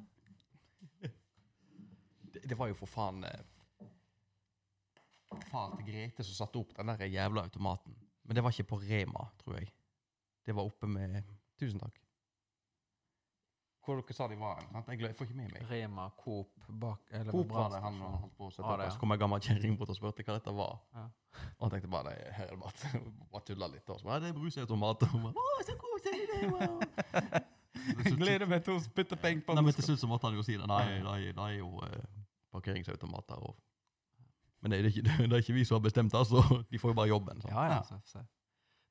B: Det, det var jo for faen eh, Far til Grete som satte opp den der jævla automaten. Men det var ikke på Rema, tror jeg. Det var oppe med Tusen takk. Hvor dere sa de var hen? Jeg, får ikke med meg.
C: Rema, Coop, bak eller
B: Coop var det han
C: brannstasjon.
B: holdt på å sette
C: Ah,
B: opp. og
C: ja.
B: Så kom en gammel kjerring bort og spurte hva dette var.
C: Ja.
B: Og han tenkte bare nei, her er det bare, bare tulla litt. Og så bare, det er brus Og hun bare, Å, så koselig det var.
A: Gleder meg til å spytte penger på
B: Nei, men til slutt så måtte han jo si det. Nei, det er jo eh, parkeringsautomater. Og... Men det er, ikke, det er ikke vi som har bestemt det, så de får jo bare jobben. Så.
C: Ja, ja.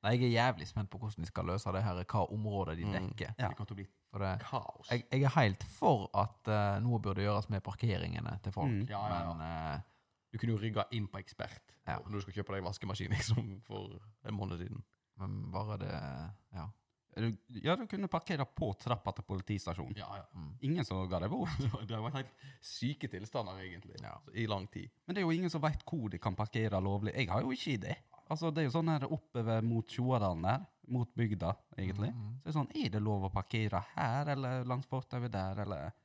C: Nei, jeg er jævlig spent på hvordan de skal løse det her, hva området de
B: Mm.
A: Ja.
B: Det kommer til å bli
C: For det,
B: kaos.
C: jeg, jeg er helt for at uh, noe burde gjøres med parkeringene til folk,
A: Mm.
B: Ja, ja, ja.
C: men uh,
B: Du kunne jo rygga inn på ekspert
C: Ja.
B: når du skal kjøpe deg vaskemaskin liksom, for en måned siden.
C: men bare det Ja.
A: Du, ja, du kunne parkere på trappa til politistasjonen.
B: Ja, ja.
C: Mm.
A: Ingen som ga deg bort.
B: Det har vært helt syke tilstander, egentlig,
C: Ja.
B: i lang tid.
A: Men det er jo ingen som veit hvor de kan parkere lovlig. Jeg har jo ikke idé. Altså, det er jo sånn her oppover mot Tjoadalen her, mot bygda, egentlig.
C: Mm.
A: Så det er sånn, er det lov å parkere her, eller langs fortauet der, eller
C: jeg.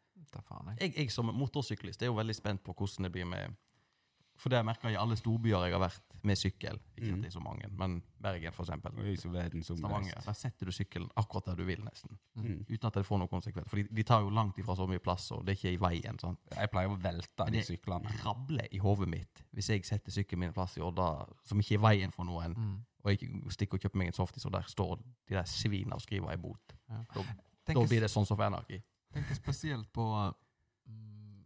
B: Jeg, jeg som motorsyklist er jo veldig spent på hvordan det blir med For det merker jeg i alle storbyer jeg har vært med sykkel. Ikke
A: Mm.
B: at det er så mange, men Bergen, for eksempel. Stavanger. Der setter du sykkelen akkurat der du vil, nesten.
A: Mm.
B: Uten at det får noen konsekvens. For de, de tar jo langt ifra så mye plass, og det er ikke i veien. sant?
A: Jeg pleier å velte de syklene.
B: det- Rabler i hodet mitt hvis jeg setter sykkelen min en plass i Odda som ikke er i veien for noen,
C: Mm.
B: og jeg stikker og kjøper meg en softis, og der står de der svina og skriver ei bot.
C: Ja.
B: Da, da blir det sånn som for anarki.
C: tenker spesielt på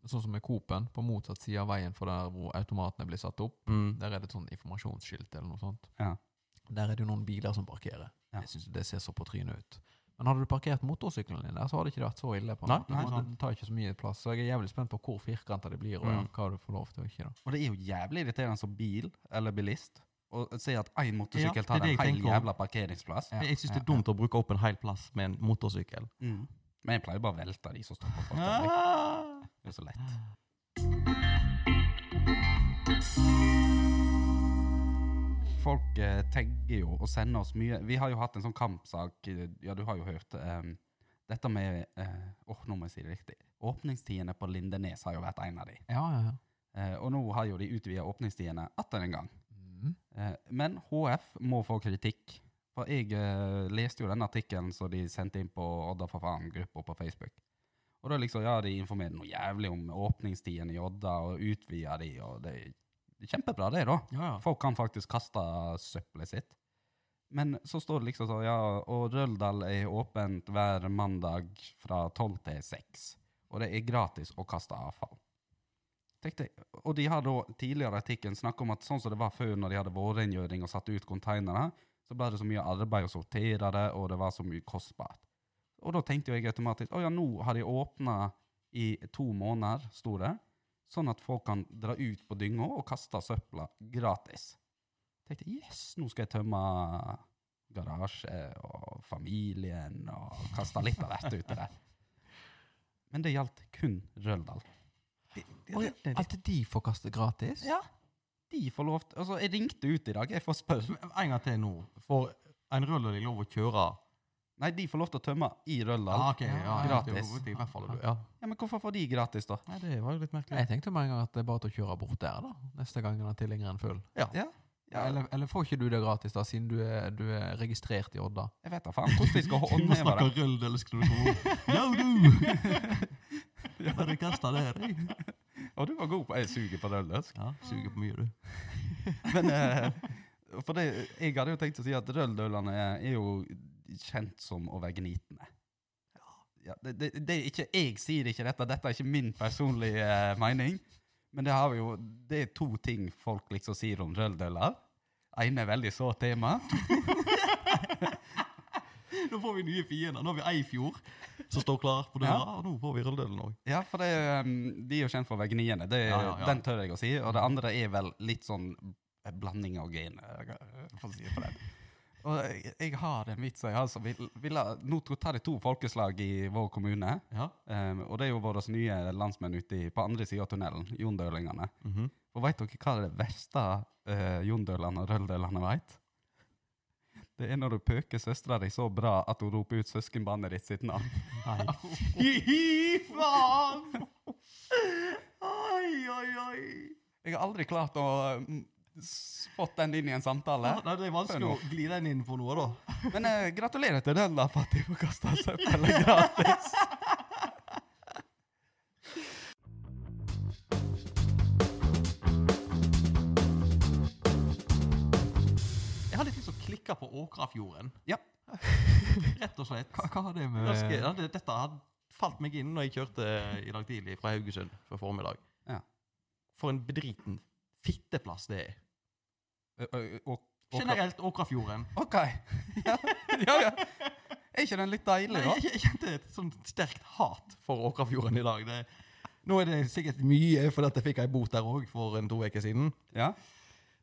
C: sånn som med Coop-en, på motsatt side av veien for der hvor automatene blir satt opp.
B: Mm.
C: Der er det et sånn informasjonsskilt eller noe sånt.
A: Ja.
C: Der er det jo noen biler som parkerer.
A: Ja.
C: Jeg synes det ser så på trynet ut. Men hadde du parkert motorsykkelen din der, så hadde det ikke vært så ille. på en
B: Nei,
C: måte.
B: nei,
C: For Den tar ikke så mye plass, så jeg er jævlig spent på hvor firkanta det blir, og
B: Mm.
C: hva du får lov til og ikke. da.
A: Og det er jo jævlig irriterende som bil eller bilist å se at én motorsykkel
B: Ja,
A: tar
B: det
A: en hel jævla parkeringsplass.
C: Ja,
B: Jeg, jeg syns det er dumt å bruke opp en hel plass med en motorsykkel.
A: Mm. Men jeg pleier bare å velte de som står på fortauet. Det er så lett. folk eh, tagger jo og sender oss mye Vi har jo hatt en sånn kampsak Ja, du har jo hørt eh, dette med eh, oh, nå må jeg si det riktig. Åpningstidene på Lindenes har jo vært en av de.
C: Ja, ja, ja.
A: Eh, og nå har jo de utvida åpningstidene atter en gang.
C: Mm.
A: Eh, men HF må få kritikk. For jeg eh, leste jo den artikkelen som de sendte inn på Odda for faen-gruppa på Facebook. Og da liksom, ja, de informerer noe jævlig om åpningstiden i Odda, og utvider de, og det er kjempebra det, da.
B: Ja, ja.
A: Folk kan faktisk kaste søppelet sitt. Men så står det liksom sånn, ja, og Røldal er åpent hver mandag fra 12 til 6. Og det er gratis å kaste avfall. Tenkte. Og de har da tidligere i artikkelen snakket om at sånn som det var før når de hadde vårrengjøring og satt ut konteinere, så ble det så mye arbeid å sortere det, og det var så mye kostbart. Og da tenkte jeg automatisk å ja, nå har de åpna i to måneder, sto det, sånn at folk kan dra ut på dynga og kaste søpla gratis. tenkte yes, nå skal jeg tømme garasje og familien og kaste litt av hvert uti der. Men det gjaldt kun Røldal.
C: At de får kaste gratis?
A: Ja, de får lov til Altså, jeg ringte ut i dag, jeg får spørre.
B: En gang til nå. Får en Røldal lov å kjøre?
A: Nei, de får lov til å tømme i Røldal.
B: Ah, okay, ja,
A: gratis.
B: Ja, ja, fall, ja.
A: Ja, men hvorfor får de gratis, da?
B: Nei, det var jo litt merkelig.
C: Jeg tenkte med en gang at det er bare til å kjøre bort der, da. Neste gang han er tilhengeren full.
B: Ja.
A: Ja,
C: Ja, eller, eller får ikke du det gratis, da, siden du er, du er registrert i Odda?
A: Jeg vet da faen hvordan de skal
B: Du må
A: håndheve
B: snakke
A: det.
B: rull, eller skal du komme? Ja, du! Bare kasta det. du.
A: Og du var god på Jeg suger på Røldal.
B: Ja, suger på mye, du.
A: Men eh, for det, jeg hadde jo tenkt å si at røldølene er, er jo kjent som å være gnitende. Ja, det, det, det er ikke, jeg sier ikke dette, dette er ikke min personlige eh, mening. Men det, har vi jo, det er to ting folk liksom sier om røldøller. ene er veldig så tema.
B: Nå får vi nye fiender. Nå har vi Eifjord som står klar på døra, og nå får vi Røldølen òg.
A: Ja, for det, um, de er jo kjent for å være gniende. Det,
B: Ja, ja, ja.
A: Den tør jeg å si. Og det andre er vel litt sånn blanding av gener, for å si det på den. Og jeg, jeg har en vits jeg altså, vil, vil, ha- Nå tar det to folkeslag i vår kommune.
B: Ja.
A: Um, og det er jo våre nye landsmenn ute på andre sida av tunnelen, jondølingene.
B: Mhm.
A: Og veit dere hva det verste uh, jondølene og røldølene veit? Det er når du pøker søstera di så bra at hun roper ut søskenbarnet ditt sitt navn.
B: Fy faen! Oi, oi, oi.
A: Jeg har aldri klart å mm, fått den inn i en samtale.
B: Ja, det er vanskelig å gli den inn på noe, da.
A: Men eh, gratulerer til den, da, for at de får kasta søppel gratis.
B: Jeg litt lyst til å klikke på Åkrafjorden.
A: Ja.
B: Rett og slett.
C: Hva, hva har det med
B: ja, det, dette hadde falt meg inn når jeg kjørte i dag tidlig fra Haugesund for formiddag.
A: Ja.
B: For en bedriten fitteplass det er.
A: Og-
B: Generelt Åkrafjorden.
A: OK. Ja, ja. ja. Er ikke den litt deilig, da?
B: jeg, jeg kjente et sånt sterkt hat for Åkrafjorden i dag. Det, nå er det sikkert mye, for dette jeg fikk ei bot der òg for en to uker siden.
A: Ja.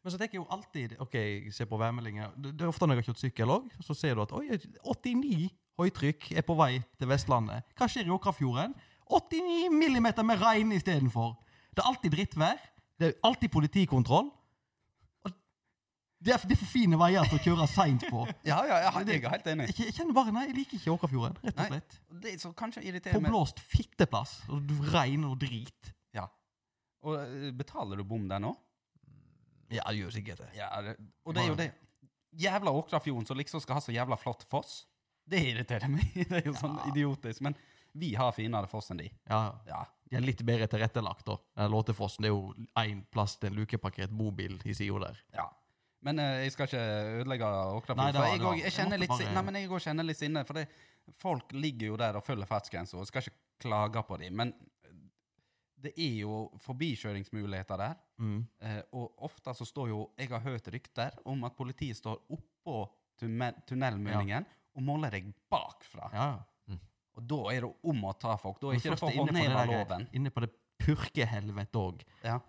B: Men så tenker jeg jo alltid Ok, jeg ser på værmeldinger. Det, det er ofte når jeg har kjørt sykkel òg, så ser du at oi, 89 høytrykk er på vei til Vestlandet. Hva skjer i Åkrafjorden? 89 millimeter med regn istedenfor. Det er alltid drittvær. Det er alltid politikontroll. Det er, det er for fine veier til å kjøre seint på.
A: Ja, ja, jeg, jeg er helt enig.
B: Jeg, jeg kjenner bare Nei, jeg liker ikke Åkrafjorden, rett og slett.
A: Det som kanskje irriterer
B: Forblåst fitteplass. Og regn og drit.
A: Ja. Og eh, betaler du bom der nå?
B: Ja, det gjør sikkert det.
A: Ja, det, og det er jo det jævla Åkrafjorden som liksom skal ha så jævla flott foss. Det irriterer meg. Det er jo sånn idiotisk. Men vi har finere foss enn de.
B: Ja,
A: Ja.
B: De er litt bedre tilrettelagt, da. Låtefossen det er jo én plass til en lukeparkert bobil i sida der.
A: ja. Men uh, jeg skal ikke ødelegge
B: Nei.
A: For jeg,
B: det var-
A: jeg,
B: jeg
A: kjenner litt,
B: bare-
A: nei, men jeg kjenner litt sinne. For det, folk ligger jo der og følger fartsgrensa, og skal ikke klage på dem. Men det er jo forbikjøringsmuligheter der.
B: Mm.
A: Uh, og ofte så står jo Jeg har hørt rykter om at politiet står oppå tunne- ja. og måler deg bakfra.
B: Ja.
A: Og da er det om å ta folk. Da er ikke det
B: ikke
A: for å
B: inne på
A: håndheve loven.
B: Inne på det purkehelvetet òg.
A: Ja.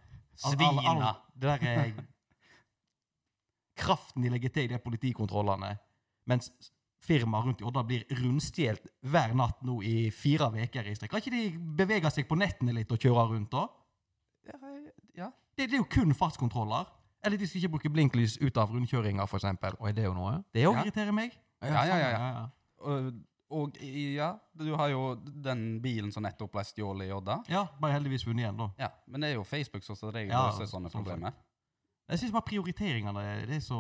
B: All- all- all-
A: Svina.
B: Det der er Kraften de legger til i de politikontrollene, mens firmaer rundt i Odda blir rundstjålet hver natt nå i fire uker i strekk. Kan ikke de bevege seg på nettene litt og kjøre rundt, da?
A: Ja, ja.
B: Det, det er jo kun fartskontroller. Eller de skal ikke bruke blinklys ut av rundkjøringer, f.eks.
C: Og er det jo noe?
B: Det òg
A: Ja.
B: irriterer meg.
A: Ja, ja, ja, ja.
C: ja.
A: Og, og ja, du har jo den bilen som nettopp ble stjålet i Odda.
B: Ja, bare heldigvis vunnet igjen, da.
A: Ja, men det er jo Facebook som som regel
B: Ja,
A: løser sånne
B: sånn
A: problemer.
B: Jeg syns bare prioriteringene det er så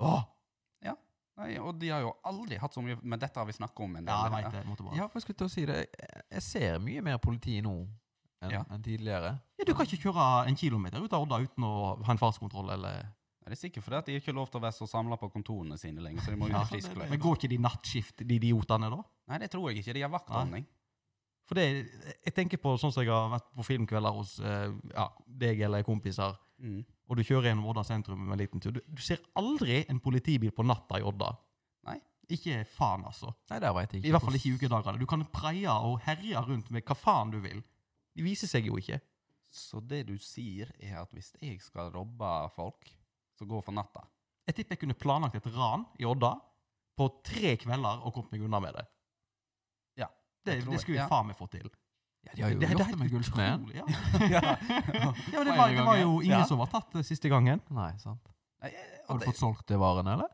B: Åh!
A: Nei, og de har jo aldri hatt så mye Men dette har vi snakka om en del.
B: Ja, jeg vet det. Måtte bare
C: Ja, for jeg skulle til å si det. Jeg- Jeg ser mye mer politi nå enn
A: Ja.
C: enn tidligere.
B: Ja, Du kan ikke kjøre en kilometer ut av Odda uten å ha en fartskontroll, eller
A: Er det sikkert fordi at de ikke har lov til å være så samla på kontorene sine lenger, så de må ut
B: Ja,
A: i frisk
B: Men går ikke de nattskift, de idiotene, da?
A: Nei, det tror jeg ikke. De har vaktordning.
B: For det, jeg tenker på sånn som jeg har vært på filmkvelder hos eh, ja, deg eller kompiser,
A: Mm.
B: Og du kjører gjennom Odda sentrum med en liten tur. Du, du ser aldri en politibil på natta i Odda.
A: Nei.
B: Ikke faen, altså.
C: Nei, det vet jeg ikke.
B: I hvert fall ikke i ukedagene. Du kan preie og herje rundt med hva faen du vil. De viser seg jo ikke.
A: Så det du sier, er at hvis jeg skal robbe folk så går for natta
B: Jeg tipper jeg kunne planlagt et ran i Odda på tre kvelder og kommet meg unna med det.
A: Ja,
B: Det,
A: tror
B: det skulle jeg
A: ja.
B: faen meg få til.
C: Ja, de har jo
B: det,
C: gjort
B: det,
C: det med Gullsmeden.
B: Ja.
A: ja.
B: ja, men det var, det var jo ingen
A: Ja.
B: som var tatt det siste gangen.
C: Nei, sant.
A: Nei,
C: Har du fått solgt det varene, eller?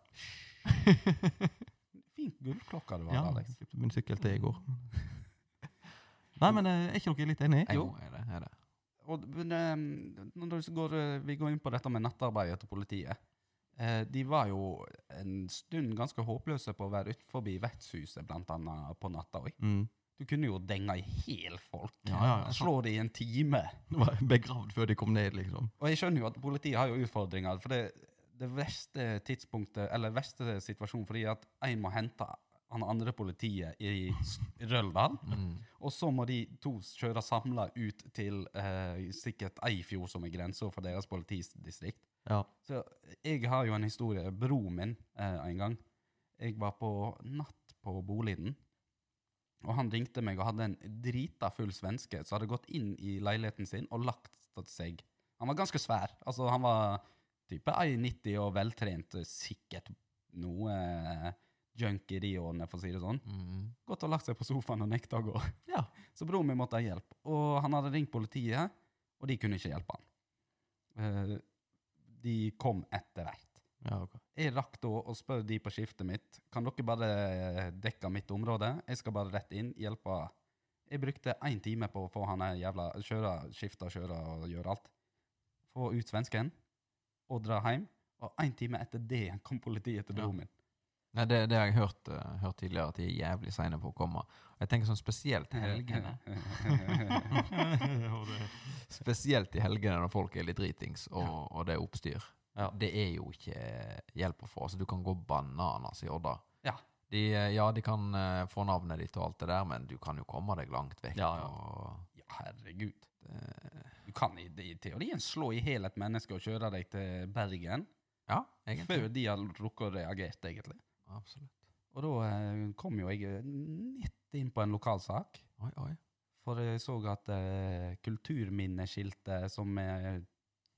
A: Fint gullklokke du har,
B: Ja,
A: Alex.
B: jeg kjøpte min sykkel til i går. Nei, men eh, er ikke dere litt enig?
A: Jo.
C: Er det, er det.
A: Og, men, eh, når går, eh, vi går inn på dette med nattarbeidet til politiet. Eh, de var jo en stund ganske håpløse på å være utenfor vertshuset, blant annet på natta òg.
B: Mm.
A: Du kunne jo denga i hel folk.
B: Ja, ja, ja.
A: Slå det i en time.
B: Det var begravd før de kom ned, liksom.
A: Og jeg skjønner jo at politiet har jo utfordringer. For det, det verste tidspunktet, eller verste situasjonen, fordi at en må hente han andre politiet i Røldal,
C: Mm.
A: og så må de to kjøre samla ut til eh, sikkert Eifjord, som er grensa for deres politidistrikt.
B: Ja.
A: Så jeg har jo en historie. Broren min eh, en gang. Jeg var på natt på Boliden. Og han ringte meg og hadde en drita full svenske som hadde gått inn i leiligheten sin og lagt seg. Han var ganske svær. Altså, han var type 1,90 og veltrent. Sikkert noe eh, junk i de årene, for å si det sånn.
C: Mm.
A: Gått og lagt seg på sofaen og nekta å gå.
B: Ja.
A: Så broren min måtte ha hjelp. Og han hadde ringt politiet, og de kunne ikke hjelpe han. Eh, de kom etter hvert.
B: Ja okay.
A: Jeg rakk da å spørre de på skiftet mitt Kan dere bare dekke mitt område. Jeg skal bare rett inn, hjelpe. Jeg brukte én time på å få han jævla kjøre, skifte, kjøre og gjøre alt. Få ut svensken og dra hjem. Og én time etter det kom politiet til broren min.
C: Nei, det, det har jeg hørt, uh, hørt tidligere, at de er jævlig seine på å komme. Jeg tenker sånn spesielt helgene. Spesielt i helgene når folk er litt dritings og, og det er oppstyr.
B: Ja.
C: Det er jo ikke hjelp å få. Altså, du kan gå bananas i Odda.
A: Ja.
C: De, eh, ja, de kan eh, få navnet ditt og alt det der, men du kan jo komme deg langt vekk.
B: Ja, ja.
A: Herregud.
C: Det...
A: Du kan i, i teorien slå i hjel et menneske og kjøre deg til Bergen
C: ja, egentlig.
A: før de har rukket å reagere, egentlig.
C: Absolutt.
A: Og da eh, kom jo jeg midt inn på en lokalsak.
C: Oi, oi.
A: For jeg så at uh, kulturminneskiltet som eh,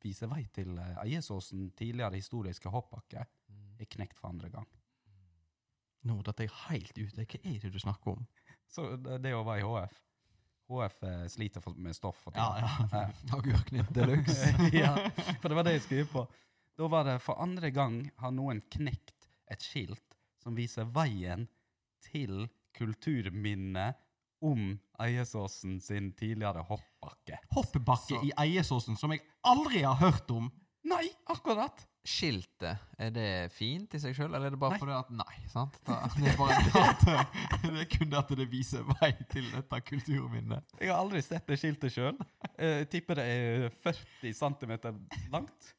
A: viser vei til eh, Eiesåsen tidligere historiske hoppbakke,
C: Mm.
A: er knekt for andre gang.
B: Nå datt jeg helt ute. Hva er det du snakker om?
A: Så det, å være i HF HF eh, sliter med stoff for
B: Ja,
A: tiden.
B: ja.
C: Agurknytt deluxe.
A: ja, for det var det jeg skrev på. Da var det for andre gang har noen knekt et skilt som viser veien til kulturminnet om Eiesåsen sin tidligere hoppbakke.
B: Hoppbakke
C: Så-
B: i Eiesåsen, som jeg aldri har hørt om.
A: Nei, akkurat!
C: Skiltet, er det fint i seg sjøl, eller er det bare fordi at Nei, sant? Da, det er bare
B: At, det er kun at det viser vei til dette kulturminnet.
A: Jeg har aldri sett det skiltet sjøl. Jeg tipper det er 40 cm langt.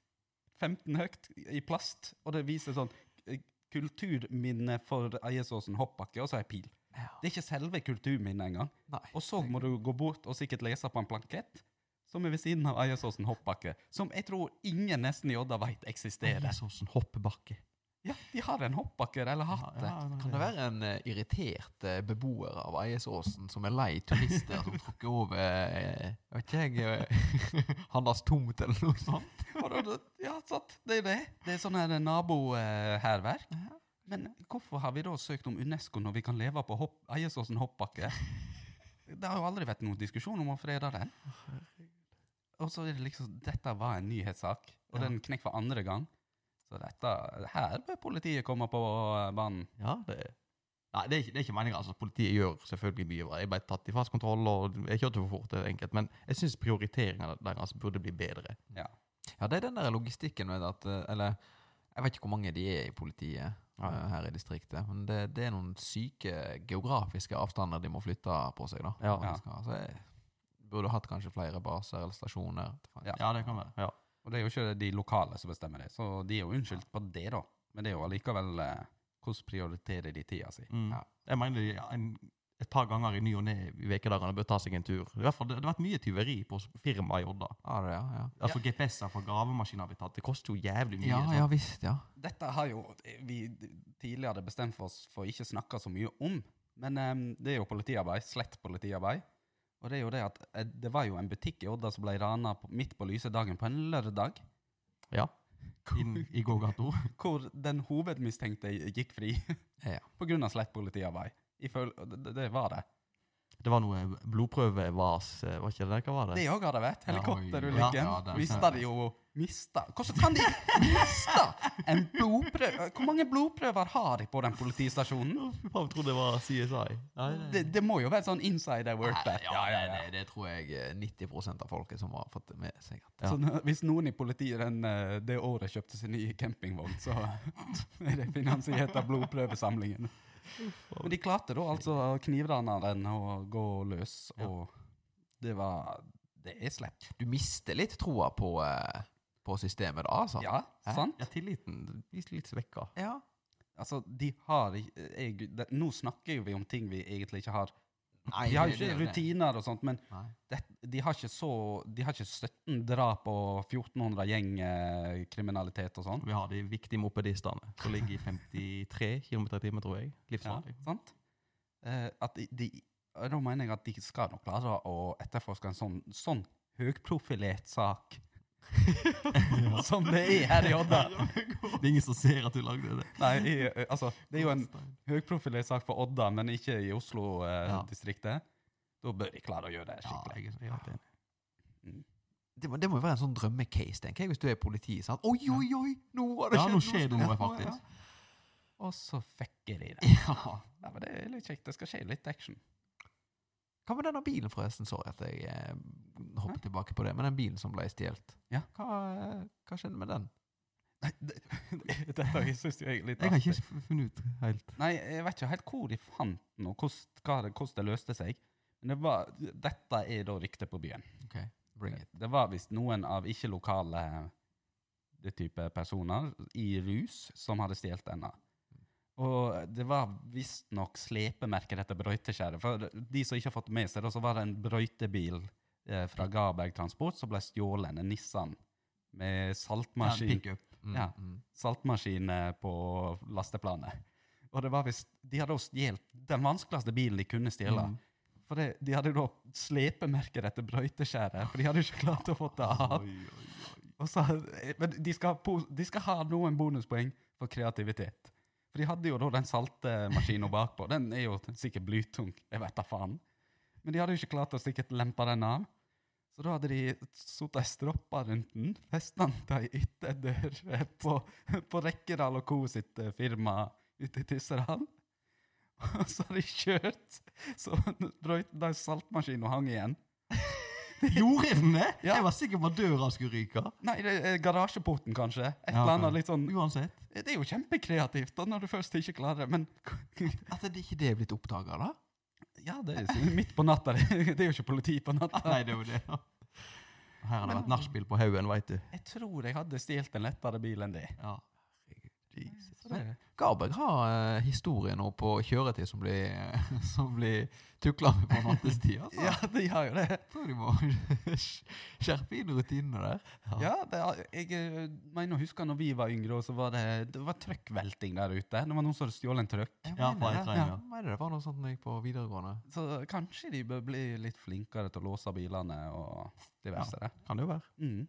A: 15 høyt i plast. Og det viser sånn eh, kulturminne for Eiesåsen hoppbakke, og så ei pil.
C: Ja.
A: Det er ikke selve kulturminnet engang.
C: Nei.
A: Og så må du gå bort og sikkert lese på en plankett som er ved siden av Eiersåsen hoppbakke, som jeg tror ingen nesten i Odda veit eksisterer.
B: Eiersåsen hoppbakke.
A: Ja, de har en hoppbakke, eller hatt det.
C: Kan det være en uh, irritert uh, beboer av Eiesåsen som er lei turister som tråkker over uh, vet jeg uh, Hans tomt eller noe sånt?
A: Ja, sant. Det er det. Det er sånn her nabohærverk. Men hvorfor har vi da søkt om Unesco når vi kan leve på hopp, Eiesåsen hoppbakke? Det har jo aldri vært noen diskusjon om å frede den. og så er det liksom Dette var en nyhetssak, og
B: Ja.
A: den knekk for andre gang. Så dette Her bør politiet komme på eh, banen.
B: Ja, det Nei, det er ikke, det er ikke meningen. Altså, politiet gjør selvfølgelig mye bra. Jeg ble tatt i fast kontroll, og jeg kjørte for fort. det er enkelt. Men jeg syns prioriteringa deres burde bli bedre.
A: Ja.
C: Ja, det er den der logistikken med at eh, Eller jeg vet ikke hvor mange de er i politiet
B: Ja.
C: eh, her i distriktet. Men det, det er noen syke geografiske avstander de må flytte på seg, da.
B: Ja.
C: De skal- Så jeg burde hatt kanskje flere baser eller stasjoner.
A: Ja.
B: Ja, det kan være. Ja.
A: Og det er jo ikke de lokale som bestemmer det, så de er jo unnskyldt på det, da. Men det er jo allikevel eh, hvordan prioriterer de tida si.
B: Mm.
C: Ja.
B: Jeg mener en, et par ganger i ny og ne i ukedagene bør ta seg en tur. I hvert fall, det, det har vært mye tyveri på firmaet i Odda.
C: Ja, det, ja, ja.
B: Altså GPS-er fra gravemaskiner blir tatt. Det koster jo jævlig mye.
C: Ja,
B: sånn.
C: ja visst, ja.
A: Dette har jo vi tidligere bestemt for oss for ikke snakke så mye om. Men um, det er jo politiarbeid. Slett politiarbeid. Og det er jo det at eh, det var jo en butikk i Odda som ble rana midt på lyse dagen på en lørdag.
B: Ja. Inn i gågata.
A: Hvor den hovedmistenkte gikk fri
C: Ja.
A: på grunn av slett politiarbeid. Det, det var det.
B: Det var noe blodprøvevas, eh, var ikke det? Hva var det?
A: Det òg har det vært.
C: Ja,
A: Helikopterulykken.
C: ja, ja,
A: Mista de jo Mista Hvordan kan de miste en blodprøve? Hvor mange blodprøver har de på den politistasjonen?
B: Jeg trodde det var CSI. Nei,
A: Det, det må jo være sånn insider work der.
C: ja, Det, det tror jeg eh, 90% av folket som har fått det med seg.
B: Ja.
A: Så hvis noen i politiet den, eh, det året kjøpte seg ny campingvogn, så er det finansiert av blodprøvesamlingen. Men de klarte da altså knivraneren å gå løs, og det var Det er slepp.
C: Du mister litt troa på, eh, på systemet, da, altså.
A: Ja, sant?
B: Ja, tilliten blir litt svekka.
C: Ja.
A: Altså, de har ik- jeg, det, Nå snakker jo vi om ting vi egentlig ikke har.
C: Nei,
A: De har ikke rutiner og sånt, men det, de har ikke så De har ikke 17 drap og 1400 gjengkriminalitet og sånn.
B: Vi har de viktige mopedistene som ligger i 53 km i timen, tror jeg.
A: Ja, sant? Eh, at de, de, da mener jeg at de skal nok klare å etterforske en sånn, sånn høyprofilert sak som det er her i Odda.
B: Det er ingen som ser at du lagde det.
A: Nei, i, eh, altså, det er jo en høyprofilert sak for Odda, men ikke i Oslo-distriktet. da bør de klare å gjøre det
B: Ja,
A: skikkelig.
B: jeg er helt.
C: Det, må, det må jo være en sånn drømmecase, tenker jeg, hvis du er politi. Sant? Oi, oi, oi! Nå har det skjedd!
B: Ja, nå skjer det noe,
C: Ja,
B: faktisk.
A: Og så fucker de det.
C: Ja.
A: Ja, men det er litt kjekt. Det skal skje litt action.
C: Hva med denne bilen, forresten? Sorry at jeg eh, hopper tilbake på det. Men den bilen som ble stjålet,
A: Ja.
C: hva, eh, hva skjedde med den?
A: Nei, det, dette syns jeg er litt
B: Jeg har ikke funnet ut helt.
A: Nei, jeg vet ikke helt hvor de fant den, og hvordan, det- hvordan det løste seg. Men det var, dette er da ryktet på byen.
C: Okay, bring it.
A: Det var visst noen av ikke-lokale type personer i rus som hadde stjålet denne. Og det var visstnok slepemerker etter brøyteskjæret. For de som ikke har fått med seg det, så var det en brøytebil eh, fra Garberg Transport som ble stjålet. En Nissan med saltmaskin.
B: ja,
C: Mm,
A: Ja.
C: mm.
A: saltmaskin eh, på lasteplanet. Og det var visst De hadde også stjålet den vanskeligste bilen de kunne stjele.
B: Mm.
A: For det, de hadde da slepemerker etter brøyteskjæret, for de hadde ikke klart å få det av.
B: Oi, oi, oi.
A: Så, men de skal, de skal ha noen bonuspoeng for kreativitet. For de hadde jo da den saltemaskina bakpå. Den er jo sikkert blytung. Jeg vet da faen. Men de hadde jo ikke klart å sikkert lempe den av. Så da hadde de satt ei stroppe rundt den, festa den til ei ytterdør på, på Rekkedal og Co. sitt eh, firma ute i Tyssedal. Og så har de kjørt, så brøyten den saltmaskinen og hang igjen.
B: Det?
A: Ja.
B: Jeg var sikker på at døra skulle ryke.
A: Nei, det er garasjeporten, kanskje. Et eller annet litt sånn
B: Uansett.
A: Det er jo kjempekreativt da, når du først ikke klarer det, men
C: At det ikke det er blitt oppdaga, da?
A: Ja, det er midt på natta. Det er jo ikke politi på natta.
B: Nei, det er jo det. Her har det vært nachspiel på haugen, veit du.
A: Jeg tror jeg hadde stjålet en lettere bil enn det.
B: Ja.
A: Det
C: Garberg har uh, historie nå på kjøretid som blir, som blir tukla med på nattestid. Altså.
A: ja, de har jo det.
C: Tror de må skjerpe inn rutinene der.
A: Ja, det, er- jeg eh, mener å huske når vi var yngre, så var det, det var trøkkvelting der ute. Det var noen som hadde stjålet en trøkk.
B: Ja,
C: det.
B: Ja.
C: Mener det var noe sånt når jeg gikk på videregående.
A: Så kanskje de bør bli litt flinkere til å låse bilene og diverse Ja,
B: Kan det jo være.
A: Mm.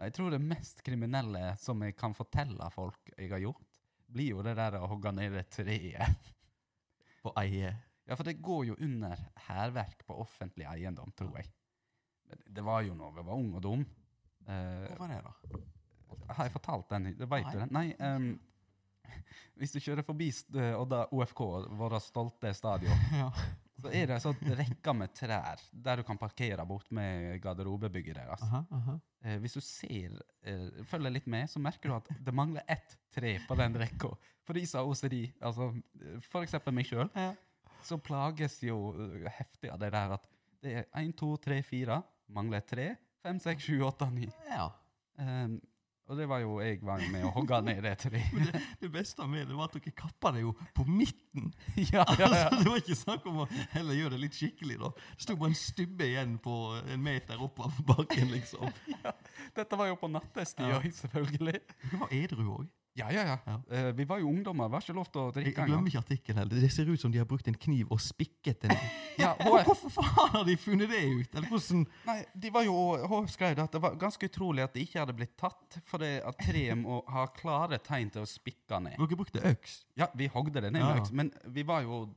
A: Jeg tror det mest kriminelle som jeg kan fortelle folk jeg har gjort, blir jo det der å hogge ned det treet.
B: På eie.
A: Ja, for det går jo under hærverk på offentlig eiendom, tror jeg. Det var jo når jeg var ung og dum. Uh,
B: Hva var det, da?
A: har jeg fortalt den? Det vet
B: Nei.
A: du den? Nei. Um, hvis du kjører forbi Odda OFK, vårt stolte stadion,
B: Ja.
A: Så er det en sånn rekke med trær der du kan parkere bort med garderobebygget deres.
B: Aha, aha.
A: Eh, hvis du ser, eh, følger litt med, så merker du at det mangler ett tre på den rekka. For de som har OCD, altså f.eks. meg sjøl,
B: Ja.
A: så plages jo eh, heftig av det der at det er én, to, tre, fire, mangler tre, fem, seks, sju, åtte, ni.
B: ja.
A: Um, og det var jo jeg var med å hogge ned det treet.
B: dem. det, det beste med det var at dere kappa det jo på midten.
A: ja, ja, ja.
B: Altså, det var ikke snakk om å heller gjøre det litt skikkelig. da. Det sto bare en stubbe igjen på en meter opp av bakken, liksom.
A: Dette var jo på nattestid,
B: Ja.
A: ja. selvfølgelig.
B: Du var edru òg.
A: Ja, ja, ja.
B: Ja.
A: Eh, vi var jo ungdommer, det var ikke lov til å
B: Jeg
A: drikke
B: glemmer
A: engang.
B: ikke artikkelen heller. Det ser ut som de har brukt en kniv og spikket en
A: Ja,
B: Hvorfor faen har de funnet det ut? Eller hvordan
A: nei, de var jo, HF skrev at det var ganske utrolig at det ikke hadde blitt tatt, for det at treet må ha klare tegn til å spikke ned.
B: Dere brukte øks?
A: Ja, vi hogde det ned med
B: ja.
A: øks, men vi var jo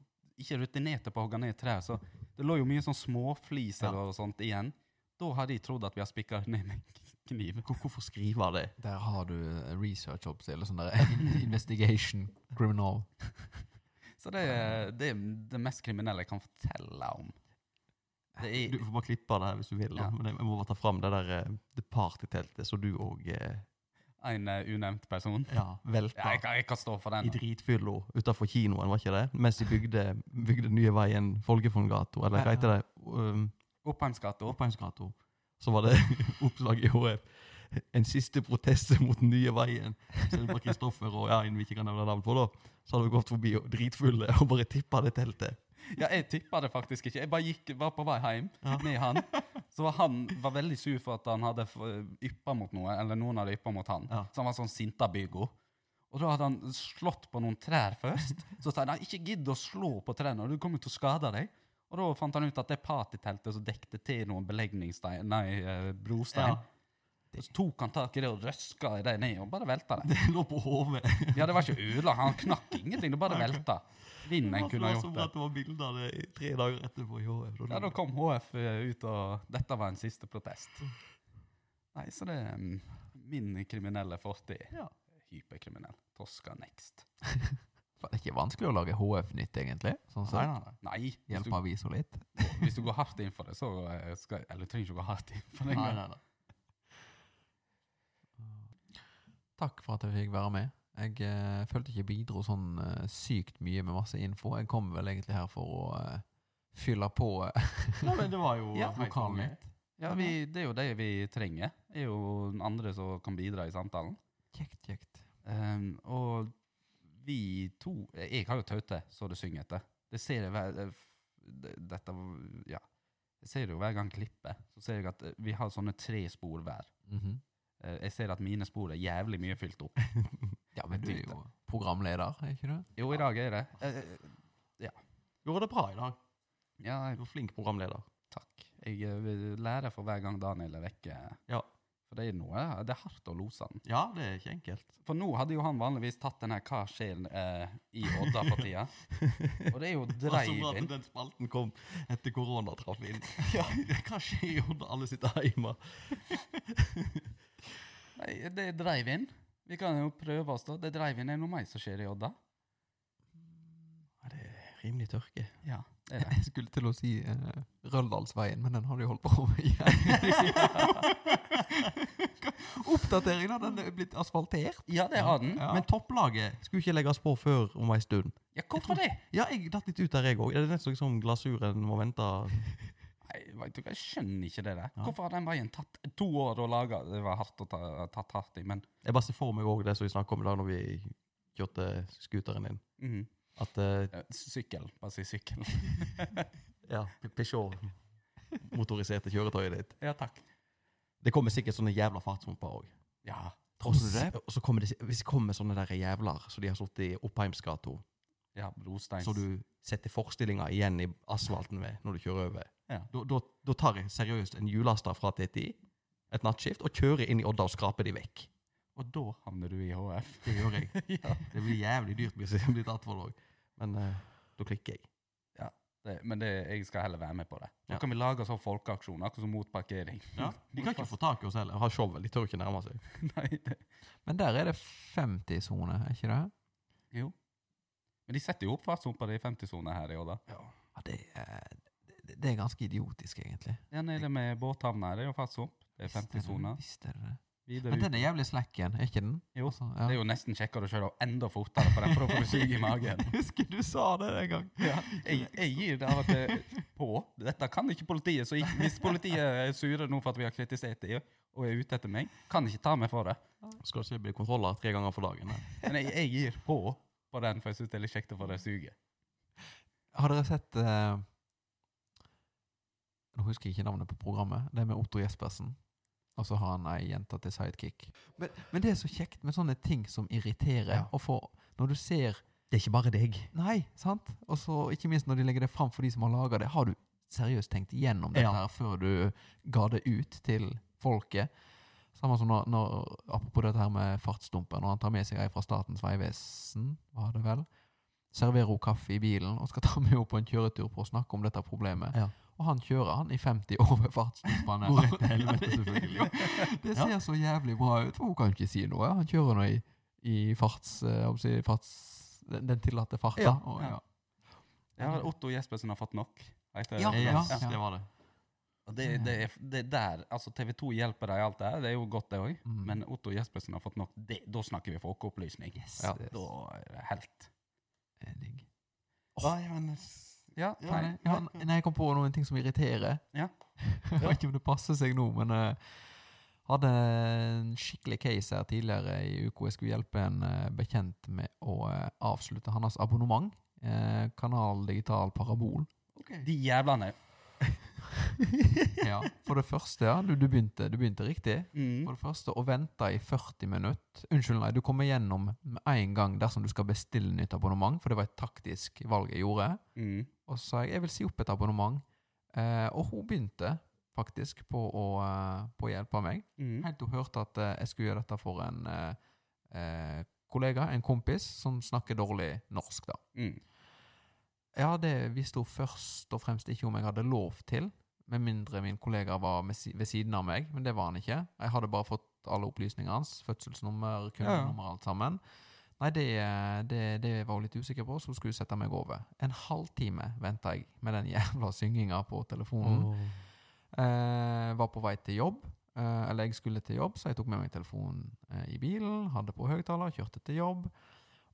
A: ikke rutinerte på å hogge ned trær, så det lå jo mye sånn småfliser
B: Ja.
A: og sånt igjen. Da har de trodd at vi har spikka ned med kniv.
B: Hvor- Hvorfor skriver det?
C: Der har du eh, research eller sånn der investigation, criminal.
A: Så det, er- det er det mest kriminelle jeg kan fortelle om. Det
B: Du
A: er,
B: får bare klippe det her hvis du vil.
A: Ja.
B: Men jeg må bare ta fram det der eh, det partyteltet som du òg eh,
A: en uh, unevnt person.
B: ja, velta
A: Ja, jeg, kan, jeg kan stå for den. I
B: dritfylla utafor kinoen, var ikke det? Mens de bygde, bygde nye veien Folgefonngato, eller hva heter det? Um,
A: Oppheimsgata.
B: Så var det oppslag i HF. En siste protest mot den nye veien. Selv om Kristoffer og ja, en vi ikke kan nevne navn på, da. Så hadde vi gått forbi og dritfulle og bare tippa det teltet.
A: Ja, jeg tippa det faktisk ikke. Jeg bare gikk, var på vei hjem
B: Ja.
A: med han. Så var han var veldig sur for at han hadde yppa mot noe, eller noen hadde yppa mot han.
B: Ja.
A: Så han var sånn sinta bygo. Og da hadde han slått på noen trær først. Så sa han ikke gidd å slå på trærne, du kommer til å skade deg. Og da fant han ut at det partyteltet som dekte til noen belegningsstein, nei, eh, brostein,
B: Ja.
A: så tok han tak i det og røska i det ned og bare velta det.
B: Det lå på hodet.
A: Ja, det var ikke ødelagt, han knakk ingenting, det bare velta. Vinden kunne ha gjort det.
B: det var bilde av det tre dager etterpå i HF.
A: Ja, da kom HF ut, og dette var en siste protest. Nei, så det er mm, min kriminelle fortid.
B: Ja.
A: Hyperkriminell. Toska next.
C: Det er ikke vanskelig å lage HF-nytt, egentlig. Sånn
B: Nei, nei, nei.
C: Hjelpe avisa litt.
A: hvis du går hardt inn for det, så eh, skal Eller du trenger ikke å gå hardt inn for det.
B: nei, nei, nei.
C: Takk for at jeg fikk være med. Jeg eh, følte ikke jeg bidro sånn eh, sykt mye med masse info. Jeg kom vel egentlig her for å eh, fylle på eh,
B: Nei, men det var jo
A: Ja,
B: vanlig.
A: Ja, vi, det er jo det vi trenger. Det er jo andre som kan bidra i samtalen.
C: Kjekt, kjekt.
A: Um, og vi to Jeg har jo taute så det synger etter. Det ser jeg hver eh, Dette Ja. Jeg ser jo hver gang klippet, klipper. Så ser jeg at eh, vi har sånne tre spor hver.
C: Mm
A: -hmm. Jeg ser at mine spor er jævlig mye fylt opp.
C: Ja, men du er jo programleder, er ikke du?
A: Jo, i dag er det. Ja.
B: Gjorde det bra i dag.
A: Ja,
B: Du var flink programleder.
A: takk. Jeg lærer for hver gang Daniel er vekke.
B: Ja.
A: For det er noe Det er hardt å lose han.
B: Ja, det er ikke enkelt.
A: For nå hadde jo han vanligvis tatt den her Hva skjer eh, i Odda for tida? Og det er jo
B: Det var så bra
A: drive-in.
B: at den spalten kom etter korona traff inn. Ja, hva skjer i Odda? alle sitter hjemme?
A: Nei, det er drive-in. Vi kan jo prøve oss, da. Det er drive-in er noe mer som skjer i Odda.
B: Det rimelig tørke.
A: Ja, det er det.
C: Jeg skulle til å si uh, Røldalsveien, men den har de holdt på med igjen. Oppdateringen da. Den er blitt asfaltert.
A: Ja, det har den.
C: Ja.
B: Men topplaget skulle ikke legges på før om ei stund.
A: Ja, hvorfor det?
B: Ja, jeg datt litt ut der, jeg òg. Det er nesten som glasuren må vente.
A: Nei, Jeg skjønner ikke det der.
B: Ja.
A: Hvorfor har den veien tatt to år å lage? Det var hardt å ta tatt hardt i, men
B: Jeg bare ser for meg òg det som vi snakket om i dag når vi kjørte scooteren din.
A: mhm.
B: At Eh,
A: Sykkel. Bare si sykkel.
B: ja, Peugeot motoriserte kjøretøyet ditt.
A: ja, takk.
B: Det kommer sikkert sånne jævla fartshumper òg.
A: Ja.
B: tror du det? og så kommer det, hvis det kommer sånne der jævler så de har sittet i Oppheimsgata,
A: Ja,
B: så du setter forstillinga igjen i asfalten ved når du kjører over,
A: Ja.
B: da, da, da tar jeg seriøst en hjullaster fra TTI, et nattskift, og kjører inn i Odda og skraper de vekk.
A: Og da havner du i HF.
B: Det gjør jeg.
A: ja.
B: Det blir jævlig dyrt hvis jeg blir tatt for det òg. Men uh, da klikker jeg.
A: det, men det, jeg skal heller være med på det. Nå
B: Ja.
A: kan vi lage sånn folkeaksjon, akkurat som mot parkering.
B: De kan ikke få tak i oss heller. Ha showet. De tør ikke nærme seg.
A: Nei, det,
C: Men der er det 50-sone, er ikke det?
A: jo. Men de setter jo opp fartshumper i 50-sone her i år, da.
C: Ja, det, er, det, det er ganske idiotisk, egentlig.
A: Ja, nede med båthavna er det jo fartshump. Det er 50-soner.
C: Visst er det det. Men den er jævlig slack igjen, er ikke den?
A: Jo,
C: Altså,
A: Det er jo nesten kjekkere å kjøre enda fortere på den for å få sug i magen.
C: Husker du sa det en gang.
A: Ja, jeg, jeg gir det av og til på. Dette kan ikke politiet. Så hvis politiet er sure nå for at vi har kritisert dem og er ute etter meg, kan ikke ta meg for det.
B: Skal ikke bli kontroller tre ganger for dagen. her.
A: Men jeg, jeg gir på på den, for jeg syns det er litt kjekt å få det suget.
C: Har dere sett uh, Nå husker jeg ikke navnet på programmet. Det er med Otto Jespersen. Og så har han ei jente til sidekick. Men, men det er så kjekt med sånne ting som irriterer.
B: Ja.
C: Og for, når du ser
B: Det er ikke bare deg.
C: Nei, sant? Og så ikke minst når de legger det fram for de som har laga det. Har du seriøst tenkt igjennom dette
B: Ja.
C: her før du ga det ut til folket? Samme som når, når apropos dette her med fartsdumper, når han tar med seg ei fra Statens vegvesen, var det vel, serverer hun kaffe i bilen og skal ta med henne på en kjøretur for å snakke om dette problemet.
B: Ja.
C: Og han kjører han i 50 over
B: selvfølgelig.
C: Det ser så jævlig bra ut, for hun kan ikke si noe. Han kjører nå i, i farts, eh, si, farts den, den tillatte farta.
B: Ja,
C: og,
A: ja. Ja, Otto Jespersen har fått nok. heter
C: Ja,
A: det.
C: ja,
B: Yes,
C: ja.
B: det var det.
A: Og det, det, er, det er der, altså TV 2 hjelper deg i alt det her, det er jo godt det òg.
C: Mm.
A: Men Otto Jespersen har fått nok. Det, da snakker vi folkeopplysning.
C: Yes,
A: ja,
C: yes.
A: Da er det helt.
C: er Oh.
A: Ja, men, ja,
B: Ja,
A: nei,
C: ja, nei, jeg kom på noen ting som irriterer.
A: Ja.
C: jeg vet ikke om det passer seg nå, men uh, hadde en skikkelig case her tidligere i uka. Jeg skulle hjelpe en uh, bekjent med å uh, avslutte hans abonnement. Uh, kanal Digital Parabol.
A: De jævlene.
C: Ja, For det første, ja, du, du, begynte, du begynte riktig.
A: Mm.
C: For det første, å vente i 40 minutter Unnskyld, nei, du kommer gjennom med en gang dersom du skal bestille nytt abonnement, for det var et taktisk valg jeg gjorde.
A: Mm.
C: Og så sa jeg jeg vil si opp et abonnement. Eh, og hun begynte faktisk på å, eh, på å hjelpe meg.
A: Mm.
C: Helt til hun hørte at eh, jeg skulle gjøre dette for en eh, eh, kollega, en kompis, som snakker dårlig norsk, da.
A: Mm.
C: Ja, det visste hun først og fremst ikke om jeg hadde lov til, med mindre min kollega var ved siden av meg, men det var han ikke. Jeg hadde bare fått alle opplysningene hans, fødselsnummer, kundenummer, alt sammen. Nei, det, det, det var hun litt usikker på, så hun skulle sette meg over. En halvtime venta jeg med den jævla synginga på telefonen. Eh, var på vei til jobb, eh, eller jeg skulle til jobb, så jeg tok med meg telefonen eh, i bilen, hadde på høyttaler, kjørte til jobb.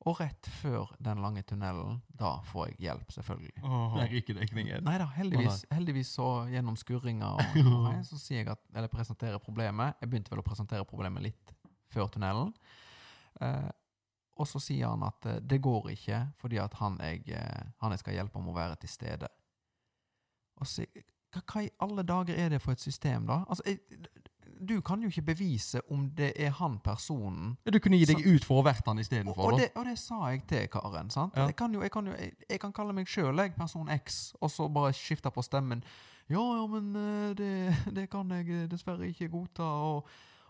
C: Og rett før den lange tunnelen, da får jeg hjelp, selvfølgelig.
B: Der ryker dekningen.
C: Nei da, heldigvis, heldigvis så gjennom skurringa og nei, så sier jeg at, eller presenterer problemet. Jeg begynte vel å presentere problemet litt før tunnelen. Eh, og så sier han at eh, det går ikke fordi at han jeg, eh, han jeg skal hjelpe må være til stede. Og så, hva, hva i alle dager er det for et system, da? Altså, jeg, du kan jo ikke bevise om det er han personen
B: Du kunne gi deg ut for å vært han istedenfor,
C: og,
B: og,
C: det, og det sa jeg til Karen. sant?
B: Ja.
C: Jeg, kan jo, jeg, kan jo, jeg, jeg kan kalle meg sjøl person X, og så bare skifte på stemmen. Ja, ja, men eh, det, det kan jeg dessverre ikke godta. Og,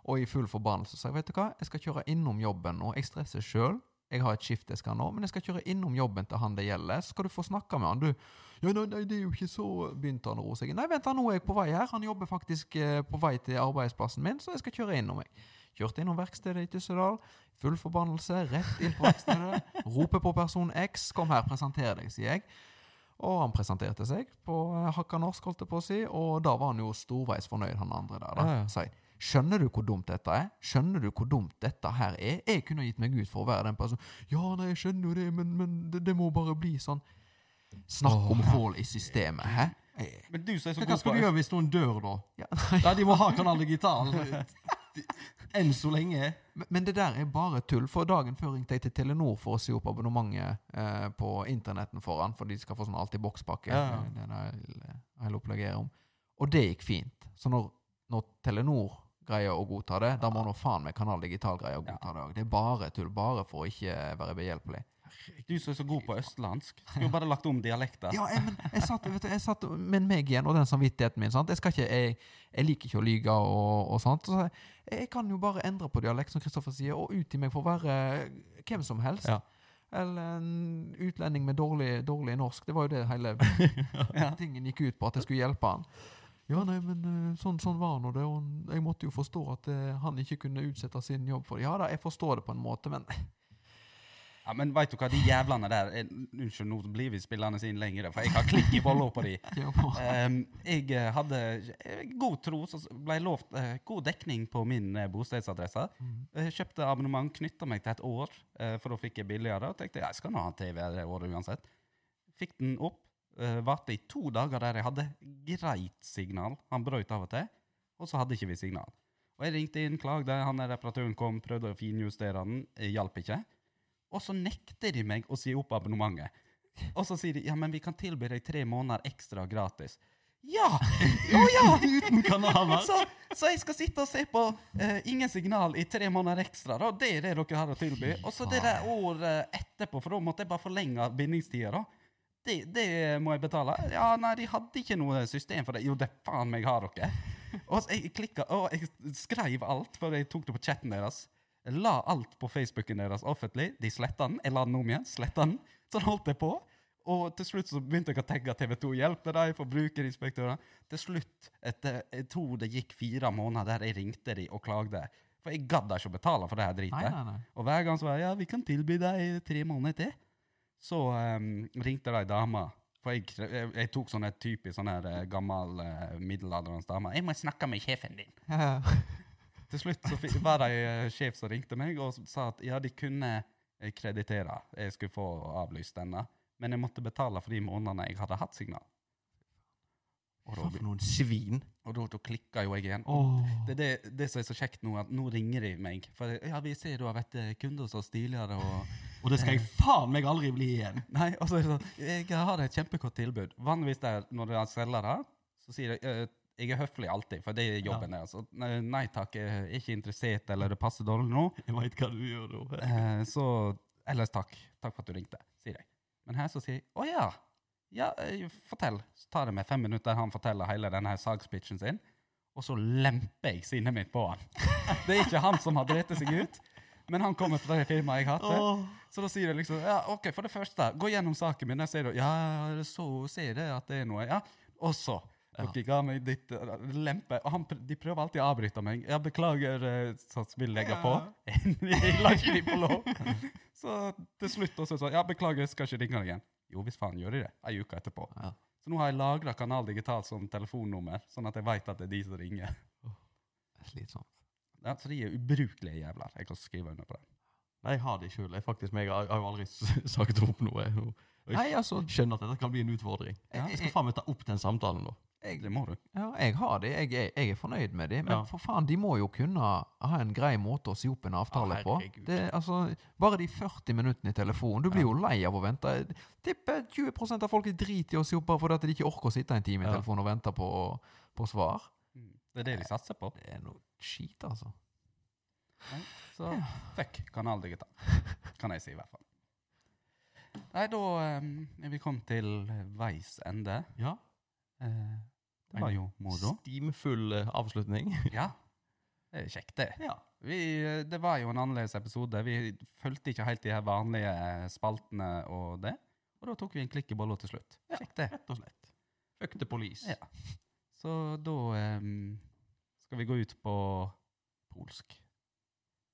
C: og i full forbannelse sa jeg vet du hva, jeg skal kjøre innom jobben nå. Jeg stresser sjøl. Jeg har et skift jeg skal nå, men jeg skal kjøre innom jobben til han det gjelder. Så skal du få snakke med han, du. Ja, nei, nei, det er jo ikke så Begynte han å roe seg. Nei, vent, nå er jeg på vei her. Han jobber faktisk eh, på vei til arbeidsplassen min, så jeg skal kjøre innom meg. Kjørte innom verkstedet i Tyssedal. Full forbannelse, rett inn på verkstedet. Roper på person X. Kom her, presenter deg, sier jeg. Og han presenterte seg på eh, hakka norsk, holdt jeg på å si, og da var han jo storveis fornøyd, han andre der. da.
B: Ja, ja.
C: sier skjønner du hvor dumt dette er? Skjønner du hvor dumt dette her er? Jeg kunne gitt meg ut for å være den personen. Ja, nei, jeg skjønner jo det, men, men det, det må bare bli sånn. Snakk om hull i systemet, hæ?
A: Men du som er så
B: Hva skal du gjøre hvis noen dør, da?
C: Ja,
B: Ja, De må ha Kanal Digital. Enn så lenge.
C: Men, men det der er bare tull. For dagen før ringte jeg til Telenor for å si opp abonnementet eh, på internetten foran, for de skal få sånn alt-i-boks-pakke.
B: Ja, ja.
C: Det er det hele- det, opplegget er om. Og det gikk fint. Så når, når Telenor greier å godta det, da må nå faen meg Kanal Digital greie å godta det òg. Det er bare tull. Bare for å ikke være behjelpelig.
A: Du som er så god på østlandsk. Skulle bare lagt om dialekter.
C: Ja, jeg, men jeg satt, vet du, jeg satt med meg igjen og den samvittigheten min. sant? Jeg, skal ikke, jeg, liker ikke å lyge og, og sånt. Så jeg, jeg kan jo bare endre på dialekt, som Kristoffer sier, og utgi meg for å være hvem som helst.
B: Ja.
C: Eller en utlending med dårlig, dårlig norsk. Det var jo det hele
A: Ja.
C: tingen gikk ut på, at jeg skulle hjelpe han. Ja, nei, men eh, sånn, sånn var nå det. Og jeg måtte jo forstå at eh, han ikke kunne utsette sin jobb for det. Ja da, jeg forstår det på en måte, men
A: Ja, men veit du hva, de jævlene der er, Unnskyld, nå blir vi spillende inn lenger, for jeg har klikk i bolla på de. Um, jeg eh, hadde eh, god tro, så ble jeg lovt uh, god dekning på min uh, bostedsadresse.
C: Mm.
A: Jeg kjøpte abonnement, knytta meg til et år, uh, for da fikk jeg billigere. Og tenkte jeg skal nå ha TV det året uansett. Fikk den opp. Uh, Varte i to dager der jeg hadde greit signal. Han brøt av og til, og så hadde ikke vi signal. Og jeg ringte inn, klagde, han der reparatøren kom, prøvde å finjustere den, eh, hjalp ikke. Og så nekter de meg å si opp abonnementet. Og så sier de ja, men vi kan tilby deg tre måneder ekstra gratis. Ja! Å ja!
B: Uten kanaler.
A: Så, så jeg skal sitte og se på uh, ingen signal i tre måneder ekstra. Da. Det er det dere har å tilby. Og så det der året etterpå, for da måtte jeg bare forlenge bindingstida. da. Det, det må jeg betale. Ja, nei, de hadde ikke noe system for det. Jo, det faen meg har dere. Og jeg klikka, og jeg skrev alt, for jeg tok det på chatten deres. Jeg la alt på Facebooken deres offentlig. De sletta den. Jeg la den om igjen. Sletta den. Sånn holdt jeg på. Og til slutt så begynte jeg å tagge TV2 hjelper deg, forbrukerinspektører. Til slutt, etter jeg tror det gikk fire måneder der jeg ringte de og klagde. For jeg gadd ikke å betale for det her
C: Nei, nei, nei.
A: Og hver gang så var jeg ja, vi kan tilby deg tre måneder til. Så um, ringte det ei dame. For jeg, jeg, jeg tok sånn et typisk sånn her eh, gammel uh, middelaldrende dame. 'Jeg må snakke med sjefen din'.
C: Ja,
A: Til slutt så var det en sjef som ringte meg og sa at ja, de kunne eh, kreditere. Jeg skulle få avlyst denne. Men jeg måtte betale for de månedene jeg hadde hatt signal. Og da,
B: for noen svin?
A: og da, da klikka jo jeg igjen.
C: Oh.
A: Det er det, det som er så kjekt nå, at nå ringer de meg. For ja, vi ser du har vært eh, kunde hos oss tidligere. og...
B: Og det skal jeg faen meg aldri bli igjen.
A: Nei, og så er det sånn, jeg har et kjempegodt tilbud. Vanligvis der, når du selger det, så sier jeg eh, jeg er høflig alltid, for det er jobben deres. Ja. Nei, nei takk, jeg er ikke interessert, eller det passer dårlig nå.
B: Jeg veit hva du gjør nå.
A: Eh, så ellers takk. Takk for at du ringte, sier jeg. Men her så sier jeg å ja. Ja, eh, fortell. Så tar det meg fem minutter, han forteller hele denne salgspitchen sin. Og så lemper jeg sinnet mitt på han. Det er ikke han som har drept seg ut, men han kommer fra det firmaet jeg hater.
B: Oh.
A: Så da sier jeg liksom ja, OK, for det første, gå gjennom saken min. Jeg ser du ja, så ser jeg at det er noe. Ja. Og så dere ga meg ditt uh, lempe. Og han, de prøver alltid å avbryte meg. Jeg beklager, uh, så vil legge på. jeg lar ikke de få lov. Så til slutt også sånn Ja, beklager, jeg skal ikke ringe deg igjen. Jo, hvis faen gjør de det. Ei uke etterpå.
C: Ja.
A: Så nå har jeg lagra Kanal Digital som telefonnummer, sånn at jeg veit at det er de som ringer.
C: Slitsomt.
A: Ja, så de er ubrukelige jævler. Jeg kan skrive under på det.
B: Nei, jeg har det sjøl. Jeg, faktisk, jeg har, jeg jo aldri sagt opp noe. Og jeg
C: Nei, altså,
B: skjønner at dette kan bli en utfordring.
A: Ja,
B: Jeg skal faen meg ta opp den samtalen nå.
C: jeg,
A: Det må du.
C: ja, jeg har det. Jeg, er- jeg er fornøyd med det. Men
B: Ja.
C: for faen, de må jo kunne ha en grei måte å si opp en avtale
B: ah,
C: på. Det, altså, bare de 40 minuttene i telefonen. Du blir jo lei av å vente. Tipper 20% av folk driter i å si opp bare fordi de ikke orker å sitte en time i
B: Ja.
C: telefonen og vente på, på svar.
A: Det er det de satser på.
C: Det er noe skit, altså.
A: Så fuck Kanal Digital, kan jeg si i hvert fall. Nei, da um, er vi kommet til veis ende.
B: Ja.
A: Eh, det var jo moro.
B: Stimfull eh, avslutning.
A: Ja, det er kjekt, det.
B: Ja.
A: Vi, eh, det var jo en annerledes episode. Vi fulgte ikke helt de her vanlige spaltene og det. Og da tok vi en klikk i bolla til slutt.
B: Ja.
A: Kjekt, det.
B: Rett og slett. Fuck the police.
A: Ja. Så da um, skal vi gå ut på polsk.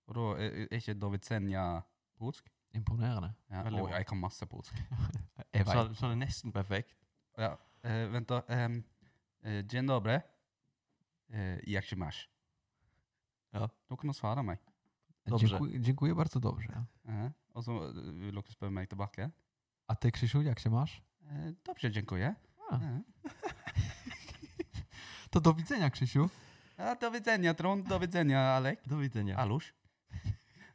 A: Og da er er ikke Dovitsenja polsk?
C: Imponerende.
A: Ja,
B: bra.
A: jeg kan masse polsk.
C: Jeg
B: Så, så er det nesten perfekt.
A: Ja, Uh, vent da. Um, uh, Dzień dobry. Uh, jak się masz?
B: Ja.
A: Dere du svare meg.
B: Dobrze.
C: Dziękuję- Dziękuję bardzo dobrze. ja.
A: Eh, og så eh, vil dere spørre meg tilbake.
C: A ty, Krzysiu, jak się masz?
A: Eh, dobrze, dziękuję.
C: A.
A: Eh.
C: To do widzenia, Krzysiu.
A: Ja, do widzenia, Trond. Do widzenia, Alek.
B: Da vet jeg, ja.
A: Alush.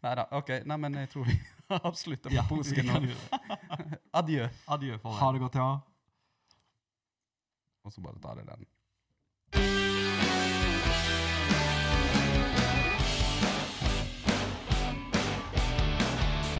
A: Nei da, OK. Nei, men jeg tror vi avslutter på
B: Ja,
A: polsken
B: vi kan
A: nå.
B: gjøre det.
A: Adjø.
B: Adjø for
C: Ha det godt, ja.
A: Og så bare tar jeg den.